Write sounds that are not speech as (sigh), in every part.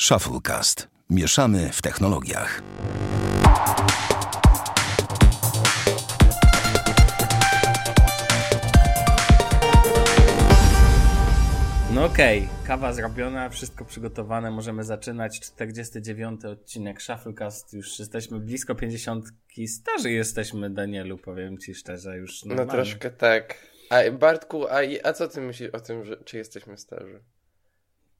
Shufflecast. Mieszamy w technologiach. No okej, okay. kawa zrobiona, wszystko przygotowane, możemy zaczynać. 49 odcinek Shufflecast, już jesteśmy blisko 50. Starzy jesteśmy, Danielu, powiem ci szczerze, już No troszkę tak. A Bartku, a, a co ty myślisz o tym, że, czy jesteśmy starzy?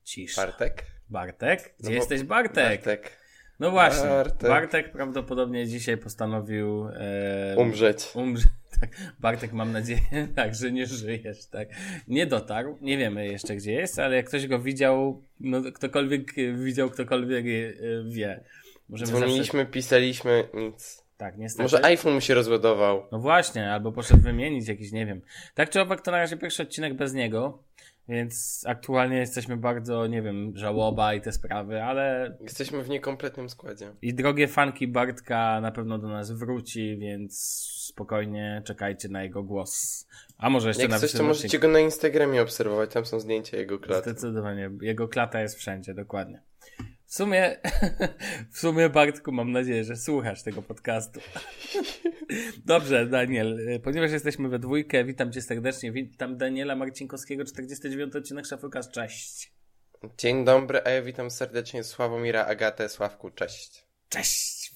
Cisz. Bartek? Bartek? Gdzie No jesteś, Bartek? Bartek. No właśnie, Bartek. Bartek. prawdopodobnie dzisiaj postanowił e, Umrzeć. umrzeć. (laughs) Tak. Bartek, mam nadzieję, (laughs) tak, że nie żyjesz, tak. Nie dotarł, nie wiemy jeszcze gdzie jest, ale jak ktoś go widział, no ktokolwiek widział, ktokolwiek e, wie. Możemy Dzwoniliśmy, pisaliśmy, nic. Zawsze... Tak, niestety. Może iPhone mu się rozładował. No właśnie, albo poszedł wymienić jakiś, nie wiem. Tak czy owak, to na razie pierwszy odcinek bez niego, więc aktualnie jesteśmy bardzo, nie wiem, żałoba i te sprawy, ale Jesteśmy w niekompletnym składzie. i drogie fanki Bartka na pewno do nas wróci, więc spokojnie czekajcie na jego głos. A może jeszcze Jak na coś, to możecie go na Instagramie obserwować, tam są zdjęcia jego klaty. Zdecydowanie. Jego klata jest wszędzie, dokładnie. W sumie, (laughs) w sumie Bartku, mam nadzieję, że słuchasz tego podcastu. (laughs) Dobrze, Daniel, y, ponieważ jesteśmy we dwójkę, witam cię serdecznie. Witam Daniela Marcinkowskiego, 49 odcinek Shufflecast. Cześć. Dzień dobry, a ja witam serdecznie Sławomira, Agatę, Sławku, cześć. Cześć.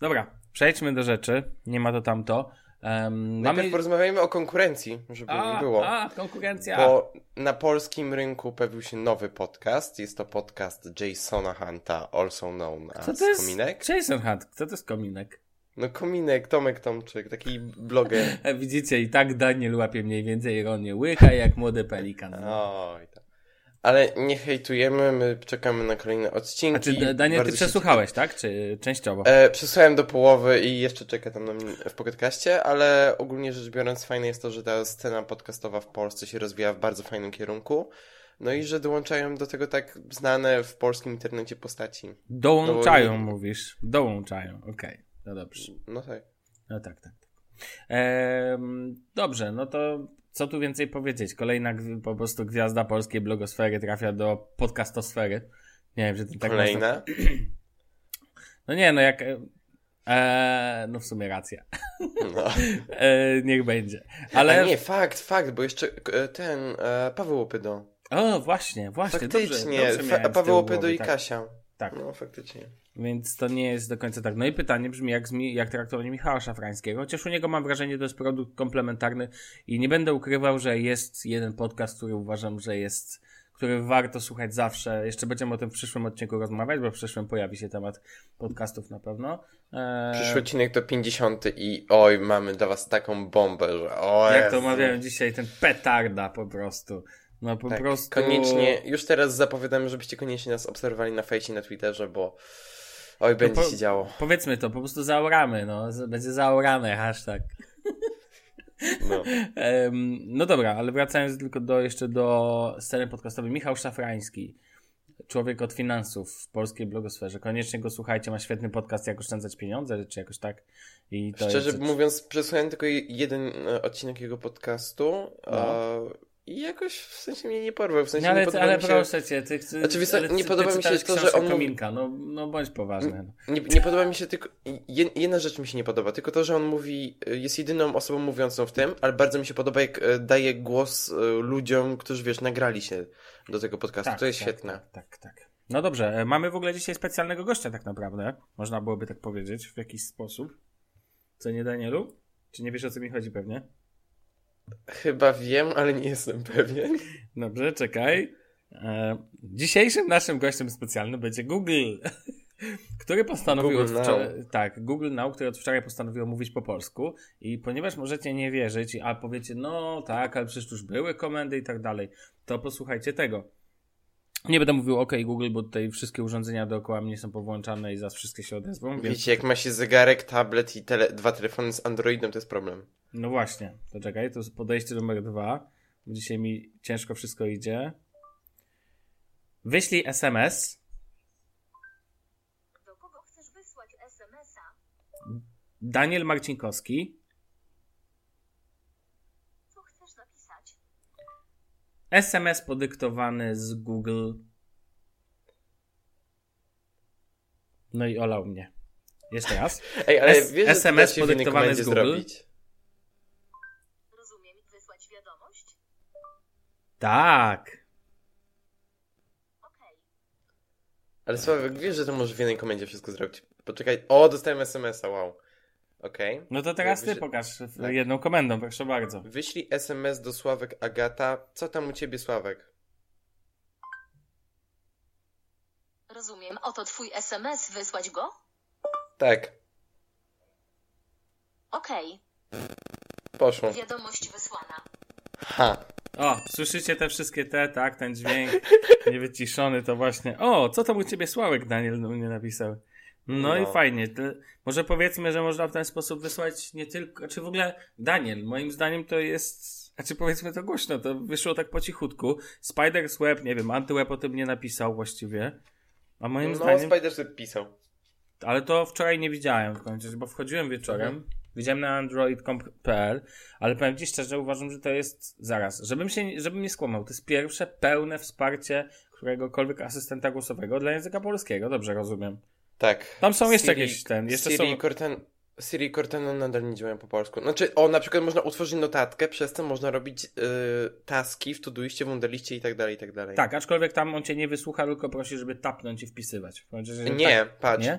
Dobra, przejdźmy do rzeczy. Nie ma to tamto. Um, Najpierw porozmawiajmy o konkurencji, żeby nie a, było. a, konkurencja. Bo na polskim rynku pojawił się nowy podcast. Jest to podcast Jasona Hunta, also known Co as to jest Kominek. Jason Hunt. Co to jest kominek? No Kominek, Tomek Tomczyk, taki bloger. (laughs) Widzicie, i tak Daniel łapie mniej więcej ironię. Łycha jak młody pelikan. Oj, tak. Ale nie hejtujemy, my czekamy na kolejne odcinki. A czy Daniel, ty Bardzo się przesłuchałeś, tak? Czy częściowo? E, przesłuchałem do połowy i jeszcze czeka tam na mnie w podcaście, ale ogólnie rzecz biorąc fajne jest to, że ta scena podcastowa w Polsce się rozwija w bardzo fajnym kierunku. No i że dołączają do tego tak znane w polskim internecie postaci. Dołączają, no, mówisz. Dołączają, okej. No dobrze. No tak. No tak, tak. tak. Ehm, dobrze, no to co tu więcej powiedzieć? Kolejna po prostu gwiazda polskiej blogosfery trafia do podcastosfery. Nie wiem, że to tak można... Kolejna. (clears throat) No nie, no jak... E, no w sumie racja. No. (laughs) E, niech będzie. Ale Ale... nie, fakt, fakt, bo jeszcze e, ten e, Paweł Opydo. O, właśnie, właśnie. Faktycznie, dobrze, dobrze Paweł Opydo i tak. Kasia. Tak. No faktycznie. Więc to nie jest do końca tak. No i pytanie brzmi, jak, jak traktowanie Michała Szafrańskiego. Chociaż u niego mam wrażenie, to jest produkt komplementarny i nie będę ukrywał, że jest jeden podcast, który uważam, że jest, który warto słuchać zawsze. Jeszcze będziemy o tym w przyszłym odcinku rozmawiać, bo w przyszłym pojawi się temat podcastów na pewno. Eee, Przyszły odcinek to 50 i oj, mamy dla was taką bombę, że o jak to Jezu. mawiałem dzisiaj, ten petarda po prostu. No po Tak, prostu. koniecznie, już teraz zapowiadamy, żebyście koniecznie nas obserwowali na fejsie i na Twitterze, bo oj, będzie po- się działo. Powiedzmy to, po prostu zaoramy, no. Będzie zaorane, hashtag. No. (laughs) Em, no dobra, ale wracając tylko do, jeszcze do sceny podcastowej. Michał Szafrański, człowiek od finansów w polskiej blogosferze. Koniecznie go słuchajcie, ma świetny podcast Jak oszczędzać pieniądze, czy jakoś tak. I to Szczerze jest... mówiąc, przesłuchałem tylko jeden e, odcinek jego podcastu No. e, i jakoś w sensie mnie nie porwał, w sensie No ale, nie podoba ale mi się... proszę cię, ty chcesz. Znaczy, wiesz nie ty- podoba ty mi się to, że on Kominka, no, no bądź poważny. No. Nie, nie podoba mi się tylko. jed- Jedna rzecz mi się nie podoba, tylko to, że on mówi, jest jedyną osobą mówiącą w tym, ale bardzo mi się podoba, jak y, daje głos y, ludziom, którzy wiesz, nagrali się do tego podcastu. to jest tak, świetne. Tak, tak, tak. No dobrze, e, mamy w ogóle dzisiaj specjalnego gościa tak naprawdę. Można byłoby tak powiedzieć w jakiś sposób. Co nie, Danielu? Czy nie wiesz o co mi chodzi pewnie? Chyba wiem, ale nie jestem pewien. Dobrze, czekaj. E, dzisiejszym naszym gościem specjalnym będzie Google, (laughs) który postanowił Google od wczoraj, Now. tak, Google Now, który od wczoraj postanowił mówić po polsku i ponieważ możecie nie wierzyć, a powiecie, no tak, ale przecież już były komendy i tak dalej, to posłuchajcie tego. Nie będę mówił OK Google, bo tutaj wszystkie urządzenia dookoła mnie są powłączane i zaraz wszystkie się odezwą, więc Wiecie, jak ma się zegarek, tablet i tele, dwa telefony z Androidem, to jest problem. No właśnie, to czekaj, to jest podejście numer dwa, bo dzisiaj mi ciężko wszystko idzie. Wyślij SMS Do kogo chcesz wysłać SMS-a? Daniel Marcinkowski, Co chcesz napisać? SMS podyktowany z Google No i olał mnie. Jeszcze raz. Ej, ale S- wiesz, SMS podyktowany z Google? zrobić? Rozumiem, wysłać wiadomość? Tak. Okej. Ale Sławek, wiesz, że to możesz w jednej komendzie wszystko zrobić. Poczekaj. O, dostałem SMS-a, wow. Okej. No to teraz ty pokaż tak. jedną komendą, proszę bardzo. Wyślij SMS do Sławek Agata. Co tam u ciebie, Sławek? Rozumiem, oto twój SMS, wysłać go? Tak, Okej. poszło. Wiadomość wysłana. Ha. O, słyszycie te wszystkie te, tak, ten dźwięk (laughs) niewyciszony to właśnie. O, co tam u ciebie Sławek Daniel do mnie napisał? No, No. i fajnie. To, może powiedzmy, że można w ten sposób wysłać nie tylko, czy w ogóle Daniel, moim zdaniem to jest, a czy powiedzmy to głośno, to wyszło tak po cichutku. Spider's Web, nie wiem, Antyweb o tym nie napisał właściwie. A moim No, zdaniem, Spider sobie pisał. ale to wczoraj nie widziałem w końcu, bo wchodziłem wieczorem. Mhm. Widziałem na android.pl, ale powiem Ci szczerze, uważam, że to jest zaraz. Żebym się, żebym nie skłamał, to jest pierwsze pełne wsparcie któregokolwiek asystenta głosowego dla języka polskiego, dobrze rozumiem. Tak. Tam są jeszcze Siri- jakieś ten, jeszcze Siri są... i Cortana, Siri i Cortana nadal nie działają po polsku. Znaczy, o, na przykład można utworzyć notatkę, przez to można robić y, taski w Todoiście, w Wunderliście i tak dalej, i tak dalej. Tak, aczkolwiek tam on Cię nie wysłucha, tylko prosi, żeby tapnąć i wpisywać. Że Nie, tak, patrz. Nie?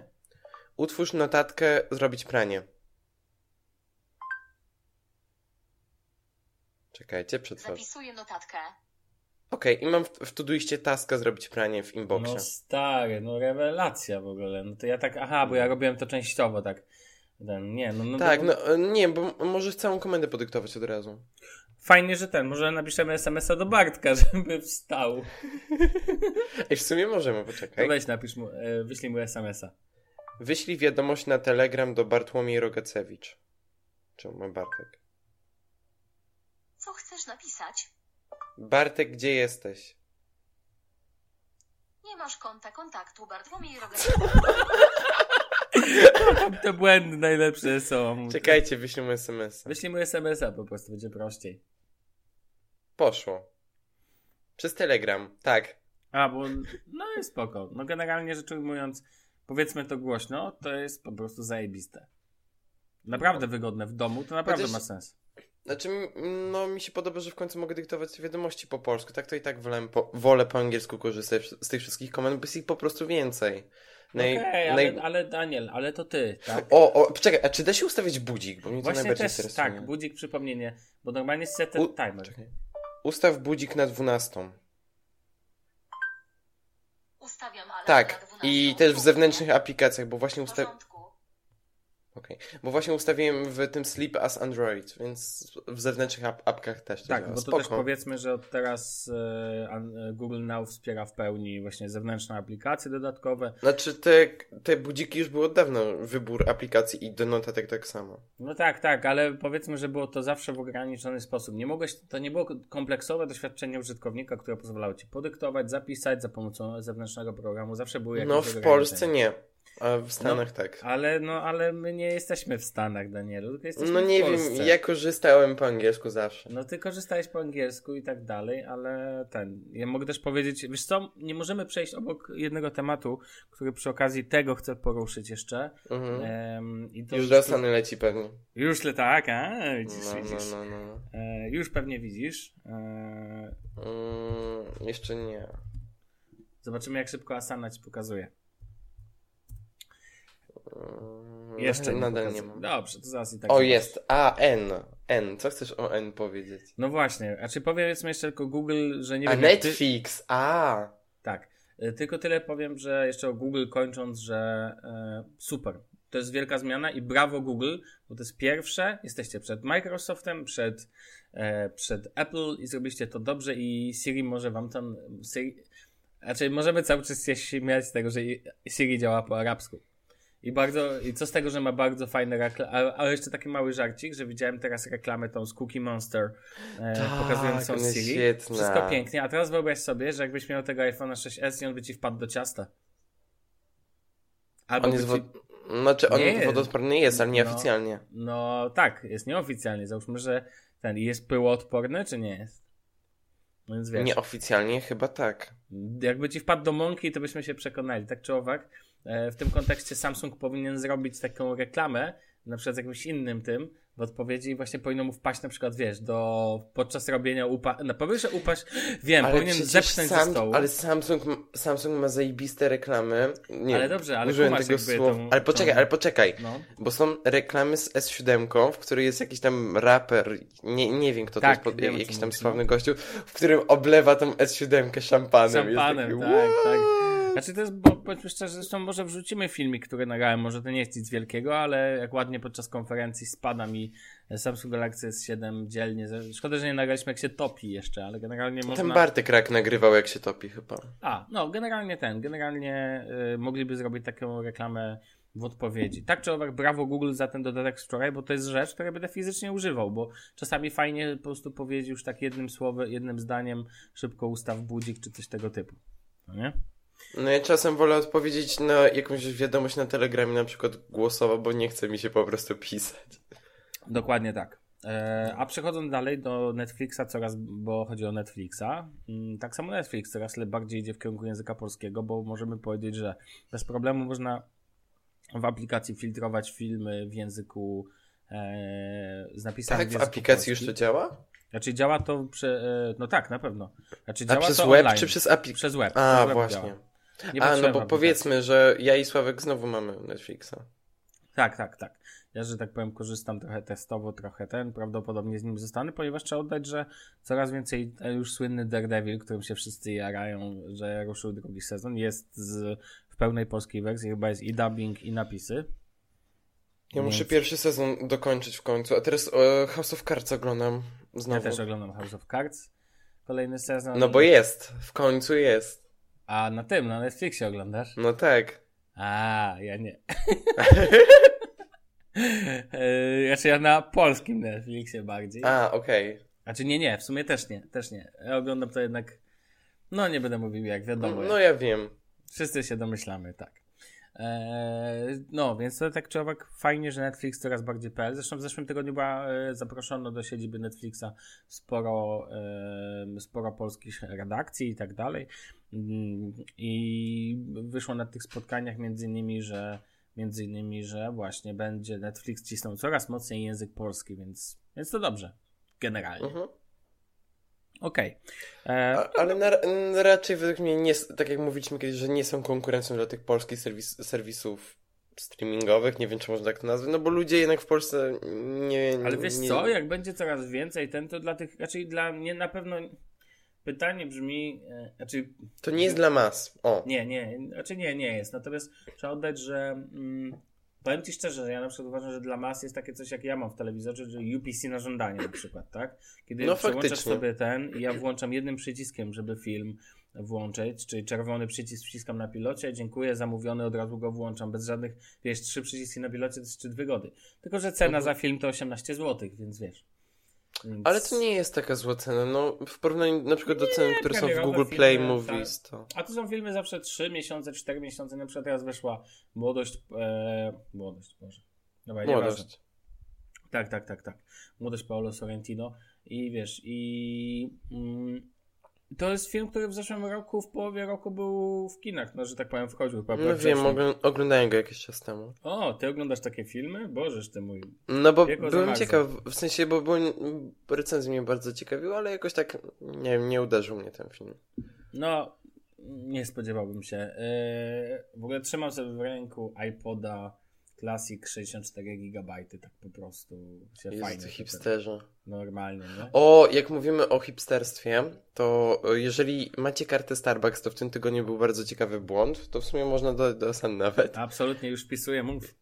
Utwórz notatkę, zrobić pranie. Czekajcie, przetworzę. Zapisuję notatkę. Okej, i mam w, w Todoiście taska zrobić pranie w inboxie. No stary, no rewelacja w ogóle. No to ja tak, aha, bo ja robiłem to częściowo, tak. Ten, nie, no, no tak, to, no nie, bo możesz całą komendę podyktować od razu. Fajnie, że ten, może napiszemy SMS-a do Bartka, (laughs) żeby wstał. Ej, w sumie możemy, poczekaj. weź napisz mu, e, wyślij mu SMS-a. Wyślij wiadomość na Telegram do Bartłomiej Rogacewicz. Czy on ma Bartek? Co chcesz napisać? Bartek, gdzie jesteś? Nie masz konta kontaktu Bartłomiej Rogan. (laughs) Te błędy najlepsze są. Czekajcie, wyślę mu SMS. Wyślij mu SMS-a, po prostu będzie prościej. Poszło. Przez Telegram, tak. A, bo no jest spoko. No generalnie rzecz ujmując, powiedzmy to głośno, to jest po prostu zajebiste. Naprawdę wygodne w domu, to naprawdę Chociaż- ma sens. Znaczy, no mi się podoba, że w końcu mogę dyktować wiadomości po polsku. Tak to i tak wolę po, wolę po angielsku korzystać z tych wszystkich komend, bo jest ich po prostu więcej. Naj, Okej, naj... ale, ale Daniel, ale to ty, tak? O, o, poczekaj, a czy da się ustawić budzik? Bo mnie to Właśnie najbardziej też, interesuje. tak, budzik, przypomnienie, bo normalnie set ten U- timer. Czekaj. Ustaw budzik na 12. Ustawiam alarm Tak, na 12. i też w zewnętrznych aplikacjach, bo właśnie W Okej. Bo właśnie ustawiłem w tym Sleep as Android, więc w zewnętrznych ap apkach też to Tak, działa. bo to Spoko. też powiedzmy, że od teraz e, e, Google Now wspiera w pełni właśnie zewnętrzne aplikacje dodatkowe. Znaczy te, te budziki już były od dawna, wybór aplikacji i do notatek tak samo. No tak, tak, ale powiedzmy, że było to zawsze w ograniczony sposób. Nie mogłeś, to nie było kompleksowe doświadczenie użytkownika, które pozwalało ci podyktować, zapisać za pomocą zewnętrznego programu. Zawsze były jakieś No w. Polsce nie, a w Stanach tak. Ale no, ale my nie jesteśmy w Stanach, Danielu, tylko jesteśmy No nie w Polsce. wiem, ja korzystałem po angielsku zawsze. No ty korzystałeś po angielsku i tak dalej, ale ten, ja mogę też powiedzieć, wiesz co, nie możemy przejść obok jednego tematu, który przy okazji tego chcę poruszyć jeszcze. Mhm. Em, i to Już do Stany leci pewnie. Już le tak, a? Widzisz, No, no, widzisz. no, no. E, już pewnie widzisz. E, Mm, jeszcze nie. zobaczymy, jak szybko Asana ci pokazuje. Jeszcze nie nadal nie mam. Dobrze, to zaraz i tak. O, zobaczysz. jest. A, N. N. Co chcesz o N powiedzieć? No właśnie, a czy powiedzmy jeszcze tylko Google, że nie A wiem. jak ty- Netflix. A. Tak. E, Tylko tyle powiem, że jeszcze o Google kończąc, że e, super. To jest wielka zmiana i brawo Google, bo to jest pierwsze. Jesteście przed Microsoftem, przed, e, przed Apple i zrobiliście to dobrze i Siri może wam tam. Siri, znaczy, możemy cały czas się śmiać z tego, że Siri działa po arabsku. I bardzo, i co z tego, że ma bardzo fajne reklamy, ale jeszcze taki mały żarcik, że widziałem teraz reklamę tą z Cookie Monster e, Tak, pokazującą Siri. świetna. Wszystko pięknie, a teraz wyobraź sobie, że jakbyś miał tego iPhone'a 6s i on by ci wpadł do ciasta. Albo On jest ci... wod... Znaczy, on Nie wodoodporny jest, ale No. nieoficjalnie. No tak, jest nieoficjalnie. Załóżmy, że ten jest pyłoodporny, czy nie jest? No więc wiesz, Nieoficjalnie chyba tak. jakby ci wpadł do mąki, to byśmy się przekonali. Tak czy owak, w tym kontekście Samsung powinien zrobić taką reklamę, na przykład z jakimś innym tym, w odpowiedzi i właśnie powinno mu wpaść na przykład, wiesz, do podczas robienia upa... Na powiesz, że upaść, wiem, powinien przecież zepchnąć ze stołu. Ale Samsung, Samsung ma zajebiste reklamy. Nie, Ale dobrze, ale użyłem tego słowa. tą- Ale poczekaj, tą- ale poczekaj. No. Bo są reklamy z S7, w której jest jakiś tam raper, nie, nie wiem kto Tak, to jest, pod, wiem, jakiś tam sławny gościu, w którym oblewa tą S7 szampanem. Szampanem, tak, tak. Znaczy to jest, bo powiedzmy szczerze, zresztą może wrzucimy filmik, który nagrałem, może to nie jest nic wielkiego, ale jak ładnie podczas konferencji spada mi Samsung Galaxy S7 dzielnie. Szkoda, że nie nagraliśmy jak się topi jeszcze, ale generalnie można... Ten Bartek Rak nagrywał jak się topi chyba. A, no, generalnie ten, generalnie y, mogliby zrobić taką reklamę w odpowiedzi. Tak czy owak, brawo Google za ten dodatek wczoraj, bo to jest rzecz, której będę fizycznie używał, bo czasami fajnie po prostu powiedzieć już tak jednym słowem, jednym zdaniem szybko ustaw budzik czy coś tego typu. No nie? No ja czasem wolę odpowiedzieć na jakąś wiadomość na Telegramie, na przykład głosowo, bo nie chce mi się po prostu pisać. Dokładnie tak. E, a przechodząc dalej do Netflixa coraz, bo chodzi o Netflixa, mm, tak samo Netflix coraz bardziej idzie w kierunku języka polskiego, bo możemy powiedzieć, że bez problemu można w aplikacji filtrować filmy w języku e, z napisami Tak, w w aplikacji już polskim. to działa? Znaczy działa to przy, e, no tak, na pewno. Znaczy A działa przez to web online. czy przez aplikację? Przez web. A, przez web właśnie. działa. Nie A, no bo powiedzmy, że ja i Sławek znowu mamy Netflixa. Tak, tak, tak. Ja, że tak powiem, korzystam trochę testowo, trochę ten, prawdopodobnie z nim zostanę, ponieważ trzeba oddać, że coraz więcej e, już słynny Daredevil, którym się wszyscy jarają, że ruszył drugi sezon, jest z, w pełnej polskiej wersji, chyba jest i dubbing, i napisy. Ja muszę Więc- pierwszy sezon dokończyć w końcu, a teraz e, House of Cards oglądam znowu. Ja też oglądam House of Cards, kolejny sezon. No bo jest, w końcu jest. A na tym, na Netflixie oglądasz? No tak. A, ja nie. (laughs) E, Znaczy ja na polskim Netflixie bardziej. A, okej. Znaczy nie, nie, w sumie też nie, też nie. Ja oglądam to jednak, no nie będę mówił jak wiadomo. No jak. ja wiem. Wszyscy się domyślamy, tak. Eee, no, więc to tak czy owak fajnie, że Netflix coraz bardziej PL. Zresztą w zeszłym tygodniu była, e, zaproszono do siedziby Netflixa sporo, e, sporo polskich redakcji i tak dalej. Mm, I wyszło na tych spotkaniach między innymi, że między innymi, że właśnie będzie Netflix cisnął coraz mocniej język polski, więc, więc to dobrze. Generalnie. Mhm. Okej. E, A, ale na, n- raczej według mnie, nie, tak jak mówiliśmy kiedyś, że nie są konkurencją dla tych polskich serwis, serwisów streamingowych, nie wiem czy można tak to nazwać, no bo ludzie jednak w Polsce nie... Ale wiesz nie, co, jak będzie coraz więcej ten, to dla tych, raczej dla mnie na pewno pytanie brzmi, e, znaczy To nie jest dla mas. O. nie, nie, znaczy nie, nie jest, natomiast trzeba oddać, że mm, powiem Ci szczerze, że ja na przykład uważam, że dla mas jest takie coś jak ja mam w telewizorze, że UPC na żądanie na przykład, tak? Kiedy No, przełączasz faktycznie. sobie ten i ja włączam jednym przyciskiem, żeby film włączyć, czyli czerwony przycisk wciskam na pilocie, dziękuję, zamówiony, od razu go włączam, bez żadnych, wiesz, trzy przyciski na pilocie to jest trzy wygody. Tylko, że cena Mhm. za film to 18 zł, więc wiesz. Więc... Ale to nie jest taka zła cena, no w porównaniu na przykład do cen, które są w Google filmy, Play tak. Movies, to... A to są filmy zawsze 3 miesiące, 4 miesiące, na przykład teraz weszła Młodość, e, Młodość, Boże. Dobra. Młodość. Tak, tak, tak, tak. Młodość Paolo Sorrentino i wiesz, i mm, to jest film, który w zeszłym roku, w połowie roku był w kinach, no że tak powiem, wchodził chyba No wiem, ogl- oglądałem go jakiś czas temu. O, ty oglądasz takie filmy? Bożeż ty mój. No bo byłem ciekaw, w sensie, bo, bo recenzje mnie bardzo ciekawiły, ale jakoś tak, nie wiem, nie uderzył mnie ten film. No, nie spodziewałbym się. Yy, w ogóle trzymam sobie w ręku iPoda Classic 64 GB, tak po prostu się Jest fajnie. Normalnie, nie? O, jak mówimy o hipsterstwie, to e, jeżeli macie kartę Starbucks, to w tym tygodniu był bardzo ciekawy błąd, to w sumie można do, do San nawet. Absolutnie już wpisuję, mów.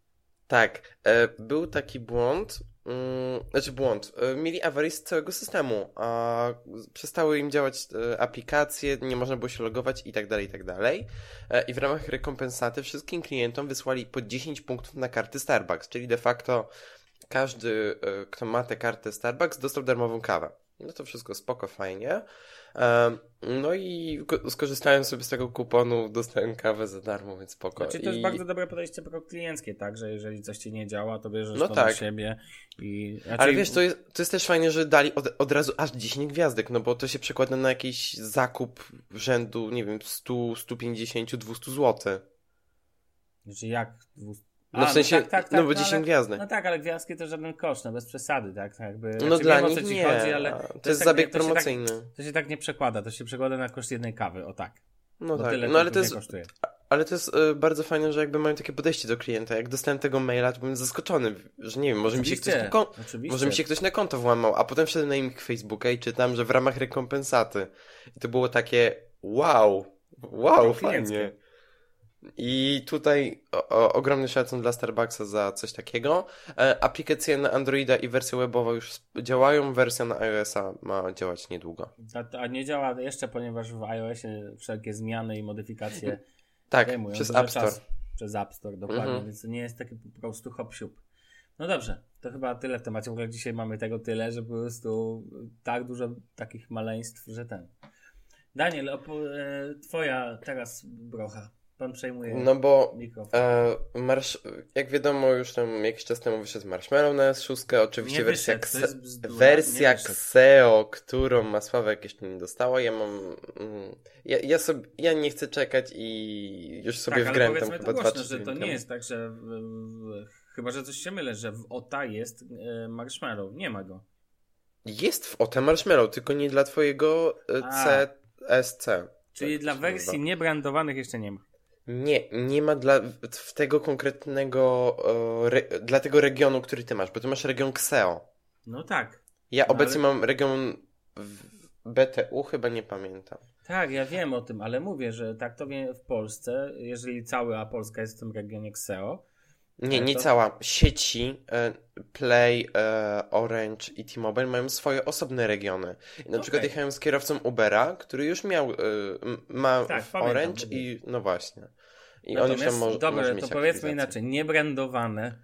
Tak, e, był taki błąd, mm, znaczy błąd, e, mieli awarię z całego systemu, a przestały im działać e, aplikacje, nie można było się logować i tak dalej, i tak dalej. E, I w ramach rekompensaty wszystkim klientom wysłali po 10 punktów na karty Starbucks, czyli de facto każdy, kto ma tę kartę Starbucks, dostał darmową kawę. No to wszystko spoko, fajnie. No i ko- skorzystałem sobie z tego kuponu, dostałem kawę za darmo, więc spoko. Znaczy to jest I- bardzo dobre podejście pro-klienckie, tak? Że jeżeli coś ci nie działa, to bierzesz No to na tak. siebie i... Znaczy, Ale wiesz, to jest, to jest też fajnie, że dali od, od razu aż 10 gwiazdek, no bo to się przekłada na jakiś zakup rzędu, nie wiem, 100, 150, 200 zł. Znaczy jak? Dwu... No w sensie, tak, tak, no tak, bo 10 ale, gwiazdek. No tak, ale gwiazdki to żaden koszt, no bez przesady, tak? jakby, No znaczy, dla wiem, nich nie, chodzi, ale a to to jest tak, zabieg to tak- promocyjny. To się tak nie przekłada, to się przekłada na koszt jednej kawy, o tak. No Bo tak, tyle no ale to jest, kosztuje. ale to jest e, bardzo fajne, że jakby mają takie podejście do klienta. Jak dostałem tego maila, to byłem zaskoczony, że nie wiem, może mi się ktoś na może mi się ktoś na konto włamał, a potem wszedłem na ich Facebooka i czytam, że w ramach rekompensaty. I to było takie wow, wow, fajnie. I tutaj o, o, ogromny szacun dla Starbucksa za coś takiego. E, aplikacje na Androida i wersja webowa już działają, wersja na iOS-a ma działać niedługo. A, a nie działa jeszcze, ponieważ w iOSie wszelkie zmiany i modyfikacje (laughs) Tak, zajmują przez App Store. czasu. Przez App Store, dokładnie, Mhm. więc nie jest taki po prostu hop siup. No dobrze, to chyba tyle w temacie. W ogóle dzisiaj mamy tego tyle, że po prostu tak dużo takich maleństw, że ten. Daniel, e, twoja teraz brocha. Pan przejmuje No bo mikrofon. E, marsz, jak wiadomo, już tam jakiś czas temu wyszedł Marshmallow na S6, oczywiście Nie wersja, wyszedł, kse- bzdura, wersja. Xeo, którą ma Sławek jeszcze nie dostała, ja mam, mm, ja, ja sobie, ja nie chcę czekać i już sobie tak, ale wgrałem tam chyba dwa, trzy że to nie temu. jest tak, że w, w, chyba, że coś się mylę, że w OTA jest e, marshmallow. Nie ma go. Jest w OT Marshmallow, tylko nie dla twojego e. CSC. Czyli Tak dla wersji niebrandowanych jeszcze nie ma. Nie, nie ma dla w tego konkretnego, e, re, dla tego regionu, który ty masz, bo ty masz region Xeo. No tak. Ja No, obecnie ale- mam region w- BTU, chyba nie pamiętam. Tak, ja wiem o tym, ale mówię, że tak to w Polsce, jeżeli cała Polska jest w tym regionie XEO, Nie, nie to- cała. Sieci e, Play, e, Orange i T-Mobile mają swoje osobne regiony. I na Okej. przykład jechałem z kierowcą Ubera, który już miał, e, ma Tak, pamiętam, Orange i no właśnie. I on już Natomiast, tam mo- dobra, może to powiedzmy inaczej, niebrandowane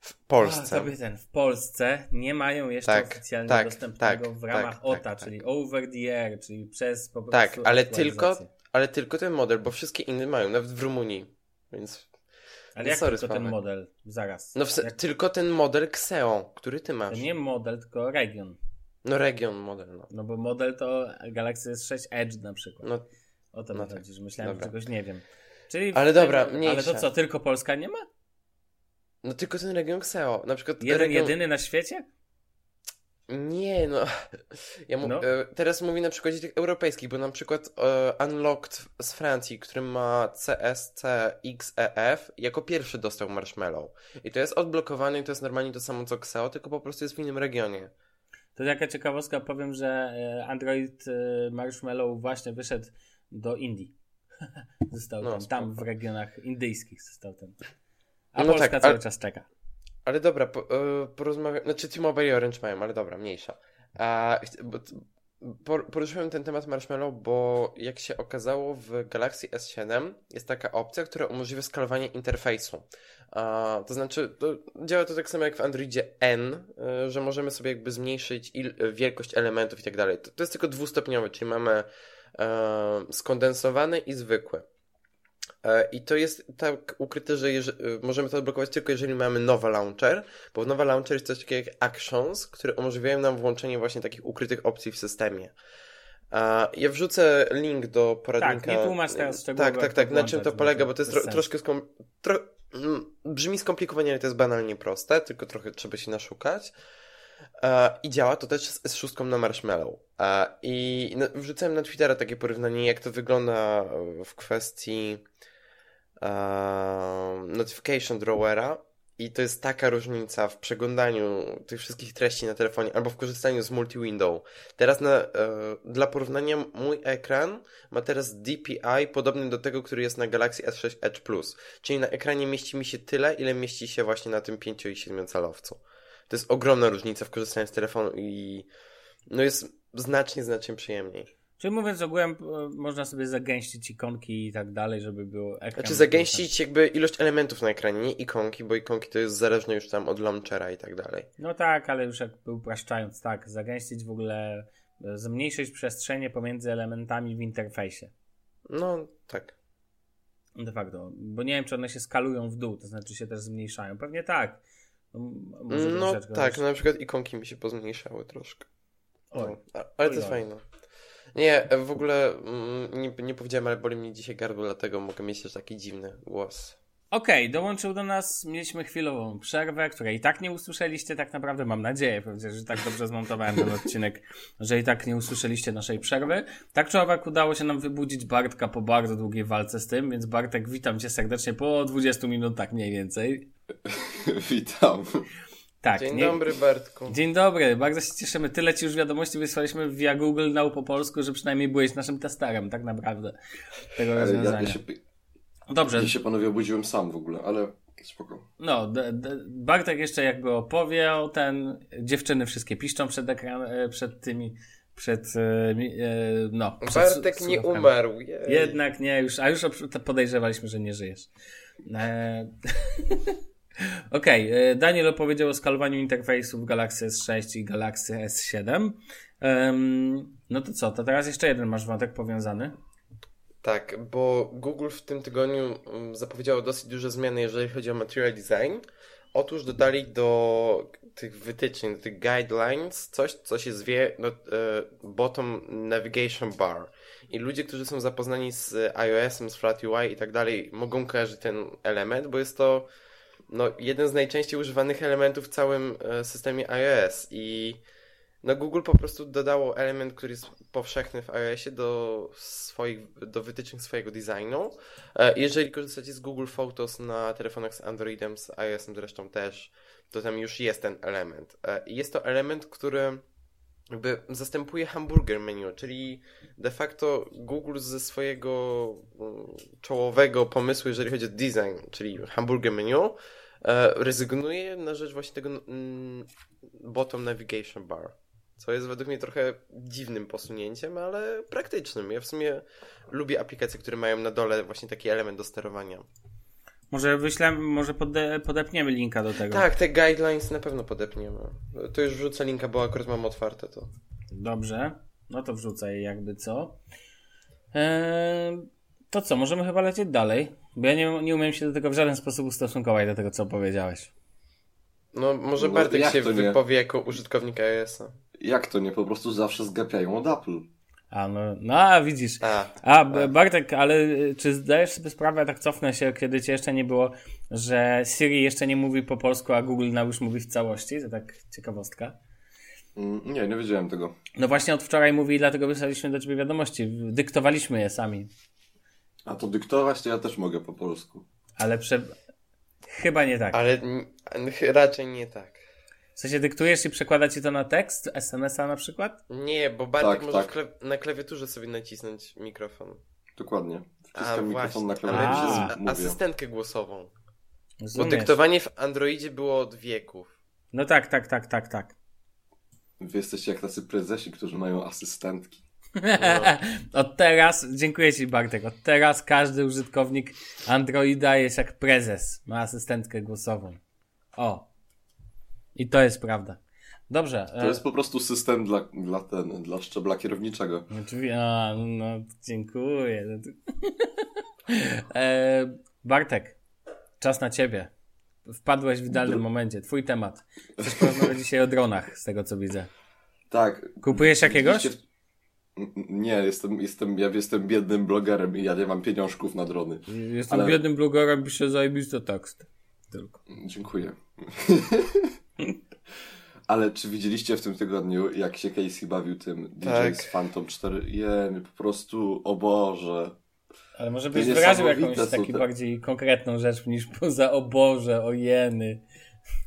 W A, Polsce. sobie ten, w Polsce nie mają jeszcze Tak, oficjalnie tak, dostępnego tak, w ramach tak, OTA, tak, czyli over the air, czyli przez po prostu Tak, ale tylko, ale tylko ten model, bo wszystkie inne mają, nawet w Rumunii. Więc. Ale no jak sorry, tylko ten model? Zaraz. No jak, tylko ten model Xeo, który ty to masz. nie model, tylko region. No region model, no. No bo model to Galaxy S6 Edge na przykład. no o to no mi tak, chodzi, że myślałem, dobra. że czegoś nie wiem. Czyli Ale dobra, tego- Ale mniejsza. to co, tylko Polska nie ma? No tylko ten region Xeo. Na przykład Jeden, region... jedyny na świecie? Nie, no. Ja mu... No. e, teraz mówię na przykładzie tych europejskich, bo na przykład e, Unlocked z Francji, który ma CSC XEF, jako pierwszy dostał Marshmallow. I to jest odblokowane i to jest normalnie to samo co Xeo, tylko po prostu jest w innym regionie. To jaka ciekawostka, powiem, że e, Android Marshmallow właśnie wyszedł do Indii. (laughs) został No, tam, tam w regionach indyjskich został ten. A No Polska tak, cały ale- czas czeka. Ale dobra, po, e, porozmawiam. Znaczy T-Mobile i Orange mają, ale dobra, mniejsza. A, poruszyłem ten temat Marshmallow, bo jak się okazało w Galaxy S7 jest taka opcja, która umożliwia skalowanie interfejsu. A, to znaczy, to działa to tak samo jak w Androidzie N, e, że możemy sobie jakby zmniejszyć wielkość elementów i tak dalej. To, jest tylko dwustopniowe, czyli mamy e, skondensowany i zwykły. E, I to jest tak ukryte, że y, możemy to odblokować tylko jeżeli mamy nowy launcher, bo nowy launcher jest coś takiego jak actions, które umożliwiają nam włączenie właśnie takich ukrytych opcji w systemie. Ja wrzucę link do poradnika. Tak, nie tłumacz teraz szczegółowo, Tak, tak, tak. Na czym to polega, bo to jest tro- troszkę skom... tro... mm, brzmi skomplikowanie, ale to jest banalnie proste, tylko trochę trzeba się naszukać. E, I działa to też z S6 na Marshmallow. E, I no, wrzucałem na Twittera takie porównanie, jak to wygląda w kwestii e, notification drawera. I to jest taka różnica w przeglądaniu tych wszystkich treści na telefonie albo w korzystaniu z multi-window. Teraz na, e, dla porównania mój ekran ma teraz DPI podobny do tego, który jest na Galaxy S6 Edge Plus. Czyli na ekranie mieści mi się tyle, ile mieści się właśnie na tym 5 i 7 calowcu. To jest ogromna różnica w korzystaniu z telefonu i no jest znacznie, znacznie przyjemniej. Czyli mówiąc ogółem, e, można sobie zagęścić ikonki i tak dalej, żeby było ekran. Znaczy zagęścić jakby ilość elementów na ekranie, nie ikonki, bo ikonki to jest zależne już tam od launchera i tak dalej. No tak, ale już jakby upraszczając, tak, zagęścić w ogóle, e, zmniejszyć przestrzenie pomiędzy elementami w interfejsie. No, tak. De facto, bo nie wiem, czy one się skalują w dół, to znaczy się też zmniejszają. Pewnie tak. No, może No tak, na przykład ikonki mi się pozmniejszały troszkę. Oj. No, ale to jest fajne. Nie, w ogóle mm, nie, nie powiedziałem, ale boli mnie dzisiaj gardło, dlatego mogę mieć też taki dziwny głos. Okej, dołączył do nas, mieliśmy chwilową przerwę, której i tak nie usłyszeliście tak naprawdę, mam nadzieję, że tak dobrze zmontowałem ten odcinek, że i tak nie usłyszeliście naszej przerwy. Tak czy owak udało się nam wybudzić Bartka po bardzo długiej walce z tym, więc Bartek witam cię serdecznie po 20 minutach mniej więcej. (laughs) Witam. Tak, Dzień nie- dobry, Bartku. Dzień dobry, bardzo się cieszymy. Tyle ci już wiadomości wysłaliśmy via Google Now po polsku, że przynajmniej byłeś naszym testerem, tak naprawdę, tego Ale ja, rozwiązania. ja, się, Dobrze, ja się panowie obudziłem sam w ogóle, ale spoko. No, d- d- Bartek jeszcze jakby opowiedział, ten dziewczyny wszystkie piszczą przed ekran, e, przed tymi, przed, e, e, no. przed Bartek nie umarł. Jej. Jednak nie, już, a już podejrzewaliśmy, że nie żyjesz. E... (laughs) Okej, e, Daniel opowiedział o skalowaniu interfejsów Galaxy S6 i Galaxy S7. Em, no to co, to teraz jeszcze jeden masz wątek powiązany. Tak, bo Google w tym tygodniu mm, zapowiedziało dosyć duże zmiany, jeżeli chodzi o material design. Otóż dodali do tych wytycznych, do tych guidelines coś, co się zwie no, e, bottom navigation bar. I ludzie, którzy są zapoznani z iOS-em, z FlatUI i tak dalej, mogą kojarzyć ten element, bo jest to no, jeden z najczęściej używanych elementów w całym e, systemie iOS. I no Google po prostu dodało element, który jest powszechny w iOSie do swoich, do wytycznych swojego designu. E, Jeżeli korzystacie z Google Photos na telefonach z Androidem, z iOSem zresztą też, to tam już jest ten element. E, Jest to element, który jakby zastępuje hamburger menu, czyli de facto Google ze swojego mm, czołowego pomysłu, jeżeli chodzi o design, czyli hamburger menu, e, rezygnuje na rzecz właśnie tego mm, bottom navigation bar. Co jest według mnie trochę dziwnym posunięciem, ale praktycznym. Ja w sumie lubię aplikacje, które mają na dole właśnie taki element do sterowania. Może wyślemy, może pode, podepniemy linka do tego. Tak, te guidelines na pewno podepniemy. To już wrzucę linka, bo akurat mam otwarte to. Dobrze, no to wrzucaj jakby co. Eee, to co, możemy chyba lecieć dalej, bo ja nie, nie umiem się do tego w żaden sposób ustosunkować, do tego co powiedziałeś. No, może No, Bartek jak się to nie? wypowie jako użytkownik iOS-a. Jak to nie? Po prostu zawsze zgapiają od Apple. A no, no a widzisz. A, A B- Bartek, ale y, czy zdajesz sobie sprawę, tak cofnę się, kiedy cię jeszcze nie było, że Siri jeszcze nie mówi po polsku, a Google Now już mówi w całości? To tak ciekawostka. Mm, Nie, nie wiedziałem tego. No właśnie od wczoraj mówi, i dlatego wysłaliśmy do ciebie wiadomości. Dyktowaliśmy je sami. A to dyktować to ja też mogę po polsku. Ale prze... chyba nie tak. ale raczej nie tak. W sensie dyktujesz i przekłada ci to na tekst, SMS-a na przykład? Nie, bo Bartek Tak, może tak. kle- na klawiaturze sobie nacisnąć mikrofon. Dokładnie. A Wciskam mikrofon na właśnie, klawiaturze i przez mówię. asystentkę głosową. Bo Rozumiesz? dyktowanie w Androidzie było od wieków. No tak, tak, tak, tak, tak. Wy jesteście jak tacy prezesi, którzy mają asystentki. (laughs) Od teraz, dziękuję Ci Bartek, od teraz każdy użytkownik Androida jest jak prezes, ma asystentkę głosową. O. I to jest prawda. Dobrze. To jest po prostu system dla, dla, ten, dla szczebla kierowniczego. Oczywiście, a, no, dziękuję. (laughs) E, Bartek, czas na Ciebie. Wpadłeś w idealnym momencie. Twój temat. Chcesz porozmawiać dzisiaj o dronach, z tego co widzę. Tak. Kupujesz jakiegoś? Nie, jestem, jestem, ja jestem biednym blogerem i ja nie mam pieniążków na drony. Jestem Ale- biednym blogerem, piszę zajebisty tekst. Tylko. Dziękuję. (laughs) (laughs) Ale czy widzieliście w tym tygodniu, jak się Casey bawił tym DJ Tak. z Phantom 4? Jeny, po prostu, o Boże. Ale może byś wyraził jakąś te- bardziej konkretną rzecz niż poza o Boże, o jeny.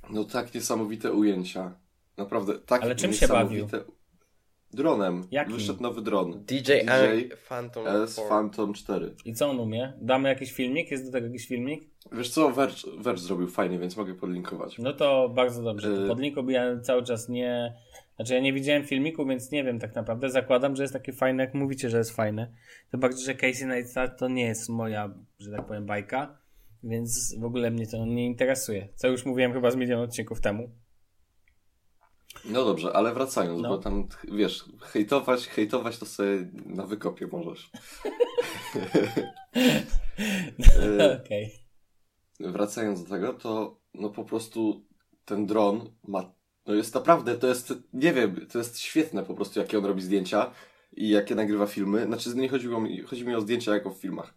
No tak niesamowite ujęcia. Naprawdę, tak Ale czym się niesamowite... Dronem. Jakim? Wyszedł nowy dron. DJ, DJ Phantom S 4. Phantom 4. I co on umie? Damy jakiś filmik? Jest do tego jakiś filmik? Wiesz co, Verge, Verge zrobił fajnie, więc mogę podlinkować. No to bardzo dobrze. To Y- pod linku bo ja cały czas nie... Znaczy ja nie widziałem filmiku, więc nie wiem tak naprawdę. Zakładam, że jest takie fajne, jak mówicie, że jest fajne. Tym bardziej, że Casey Neistat to nie jest moja, że tak powiem, bajka. Więc w ogóle mnie to nie interesuje. Co już mówiłem chyba z milion odcinków temu. No dobrze, ale wracając, No. bo tam, wiesz, hejtować, hejtować to sobie na wykopie możesz. (laughs) E, Okej. wracając do tego, to no po prostu ten dron ma, no jest naprawdę, to jest, nie wiem, to jest świetne po prostu, jakie on robi zdjęcia i jakie nagrywa filmy. Znaczy, nie chodziło mi, chodzi mi o zdjęcia jako w filmach.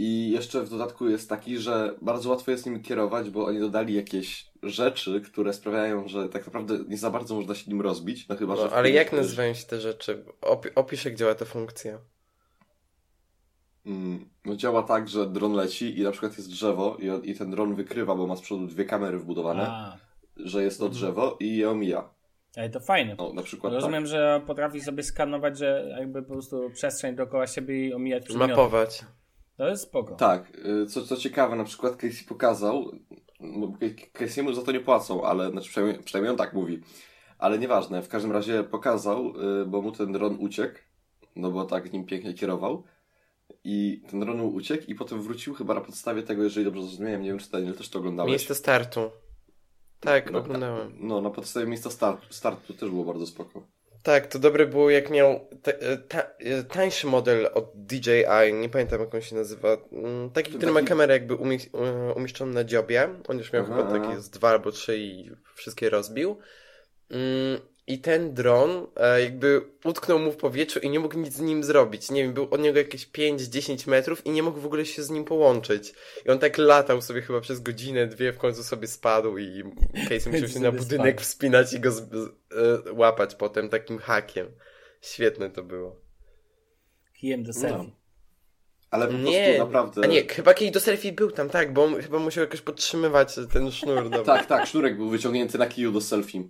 I jeszcze w dodatku jest taki, że bardzo łatwo jest nim kierować, bo oni dodali jakieś rzeczy, które sprawiają, że tak naprawdę nie za bardzo można się nim rozbić. No chyba, że No, w ale jak też- nazywają się te rzeczy? Opi opisz, jak działa ta funkcja. Mm, No działa tak, że dron leci i na przykład jest drzewo i, on- i ten dron wykrywa, bo ma z przodu dwie kamery wbudowane, A, że jest to drzewo i je omija. ale to fajne. No na przykład Rozumiem, że potrafi sobie skanować, że jakby po prostu przestrzeń dookoła siebie i omijać przedmioty. Mapować. To jest spoko. tak. Y, co, co ciekawe, na przykład Casey pokazał, no, Casey'emu za to nie płacą, ale znaczy przynajmniej, przynajmniej on tak mówi. Ale nieważne, w każdym razie pokazał, y, bo mu ten dron uciekł, no bo tak nim pięknie kierował. I ten dron mu uciekł i potem wrócił chyba na podstawie tego, jeżeli dobrze zrozumiałem, nie wiem czy Daniel też to oglądałeś. Miejsce startu. Tak, No, oglądałem. No, na podstawie miejsca startu, startu też było bardzo spoko. Tak, to dobre było jak miał e, ta, e, tańszy model od DJI, nie pamiętam jak on się nazywa. Mm, Taki, który ma kamerę jakby umie- e, umieszczoną na dziobie. On już miał Aha, chyba takie z dwa albo trzy i wszystkie rozbił. I ten dron e, jakby utknął mu w powietrzu i nie mógł nic z nim zrobić. Nie wiem, był od niego jakieś 5-10 metrów i nie mógł w ogóle się z nim połączyć. I on tak latał sobie chyba przez godzinę, dwie, w końcu sobie spadł i Casey musiał się na budynek spadł. wspinać i go z, z, e, łapać potem takim hakiem. Świetne to było. Kijem do selfie. Ale po Nie, prostu naprawdę... a nie, chyba kiedyś do selfie był tam, tak, bo on chyba musiał jakoś podtrzymywać ten sznur. (laughs) No. Tak, tak, sznurek był wyciągnięty na kiju do selfie.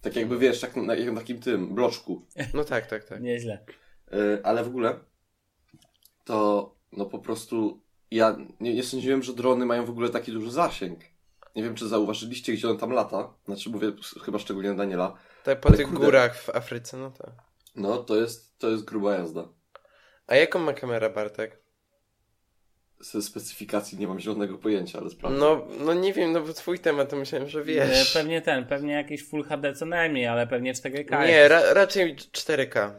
Tak jakby wiesz, tak na, jak na takim tym, bloczku. No tak, tak, tak. Nieźle. Yy, ale w ogóle to no po prostu ja nie, nie sądziłem, że drony mają w ogóle taki duży zasięg. Nie wiem, czy zauważyliście, gdzie on tam lata. Znaczy mówię chyba szczególnie Daniela. Tak po Ale tych kurde. górach w Afryce, no tak. No, to jest, to jest gruba jazda. A jaką ma kamera Bartek? Ze specyfikacji nie mam zielonego pojęcia, ale sprawdzę. No, no nie wiem, no bo twój temat to myślałem, że wiesz. E, Pewnie ten, pewnie jakiś Full HD co najmniej, ale pewnie 4K. Nie, ra raczej 4K.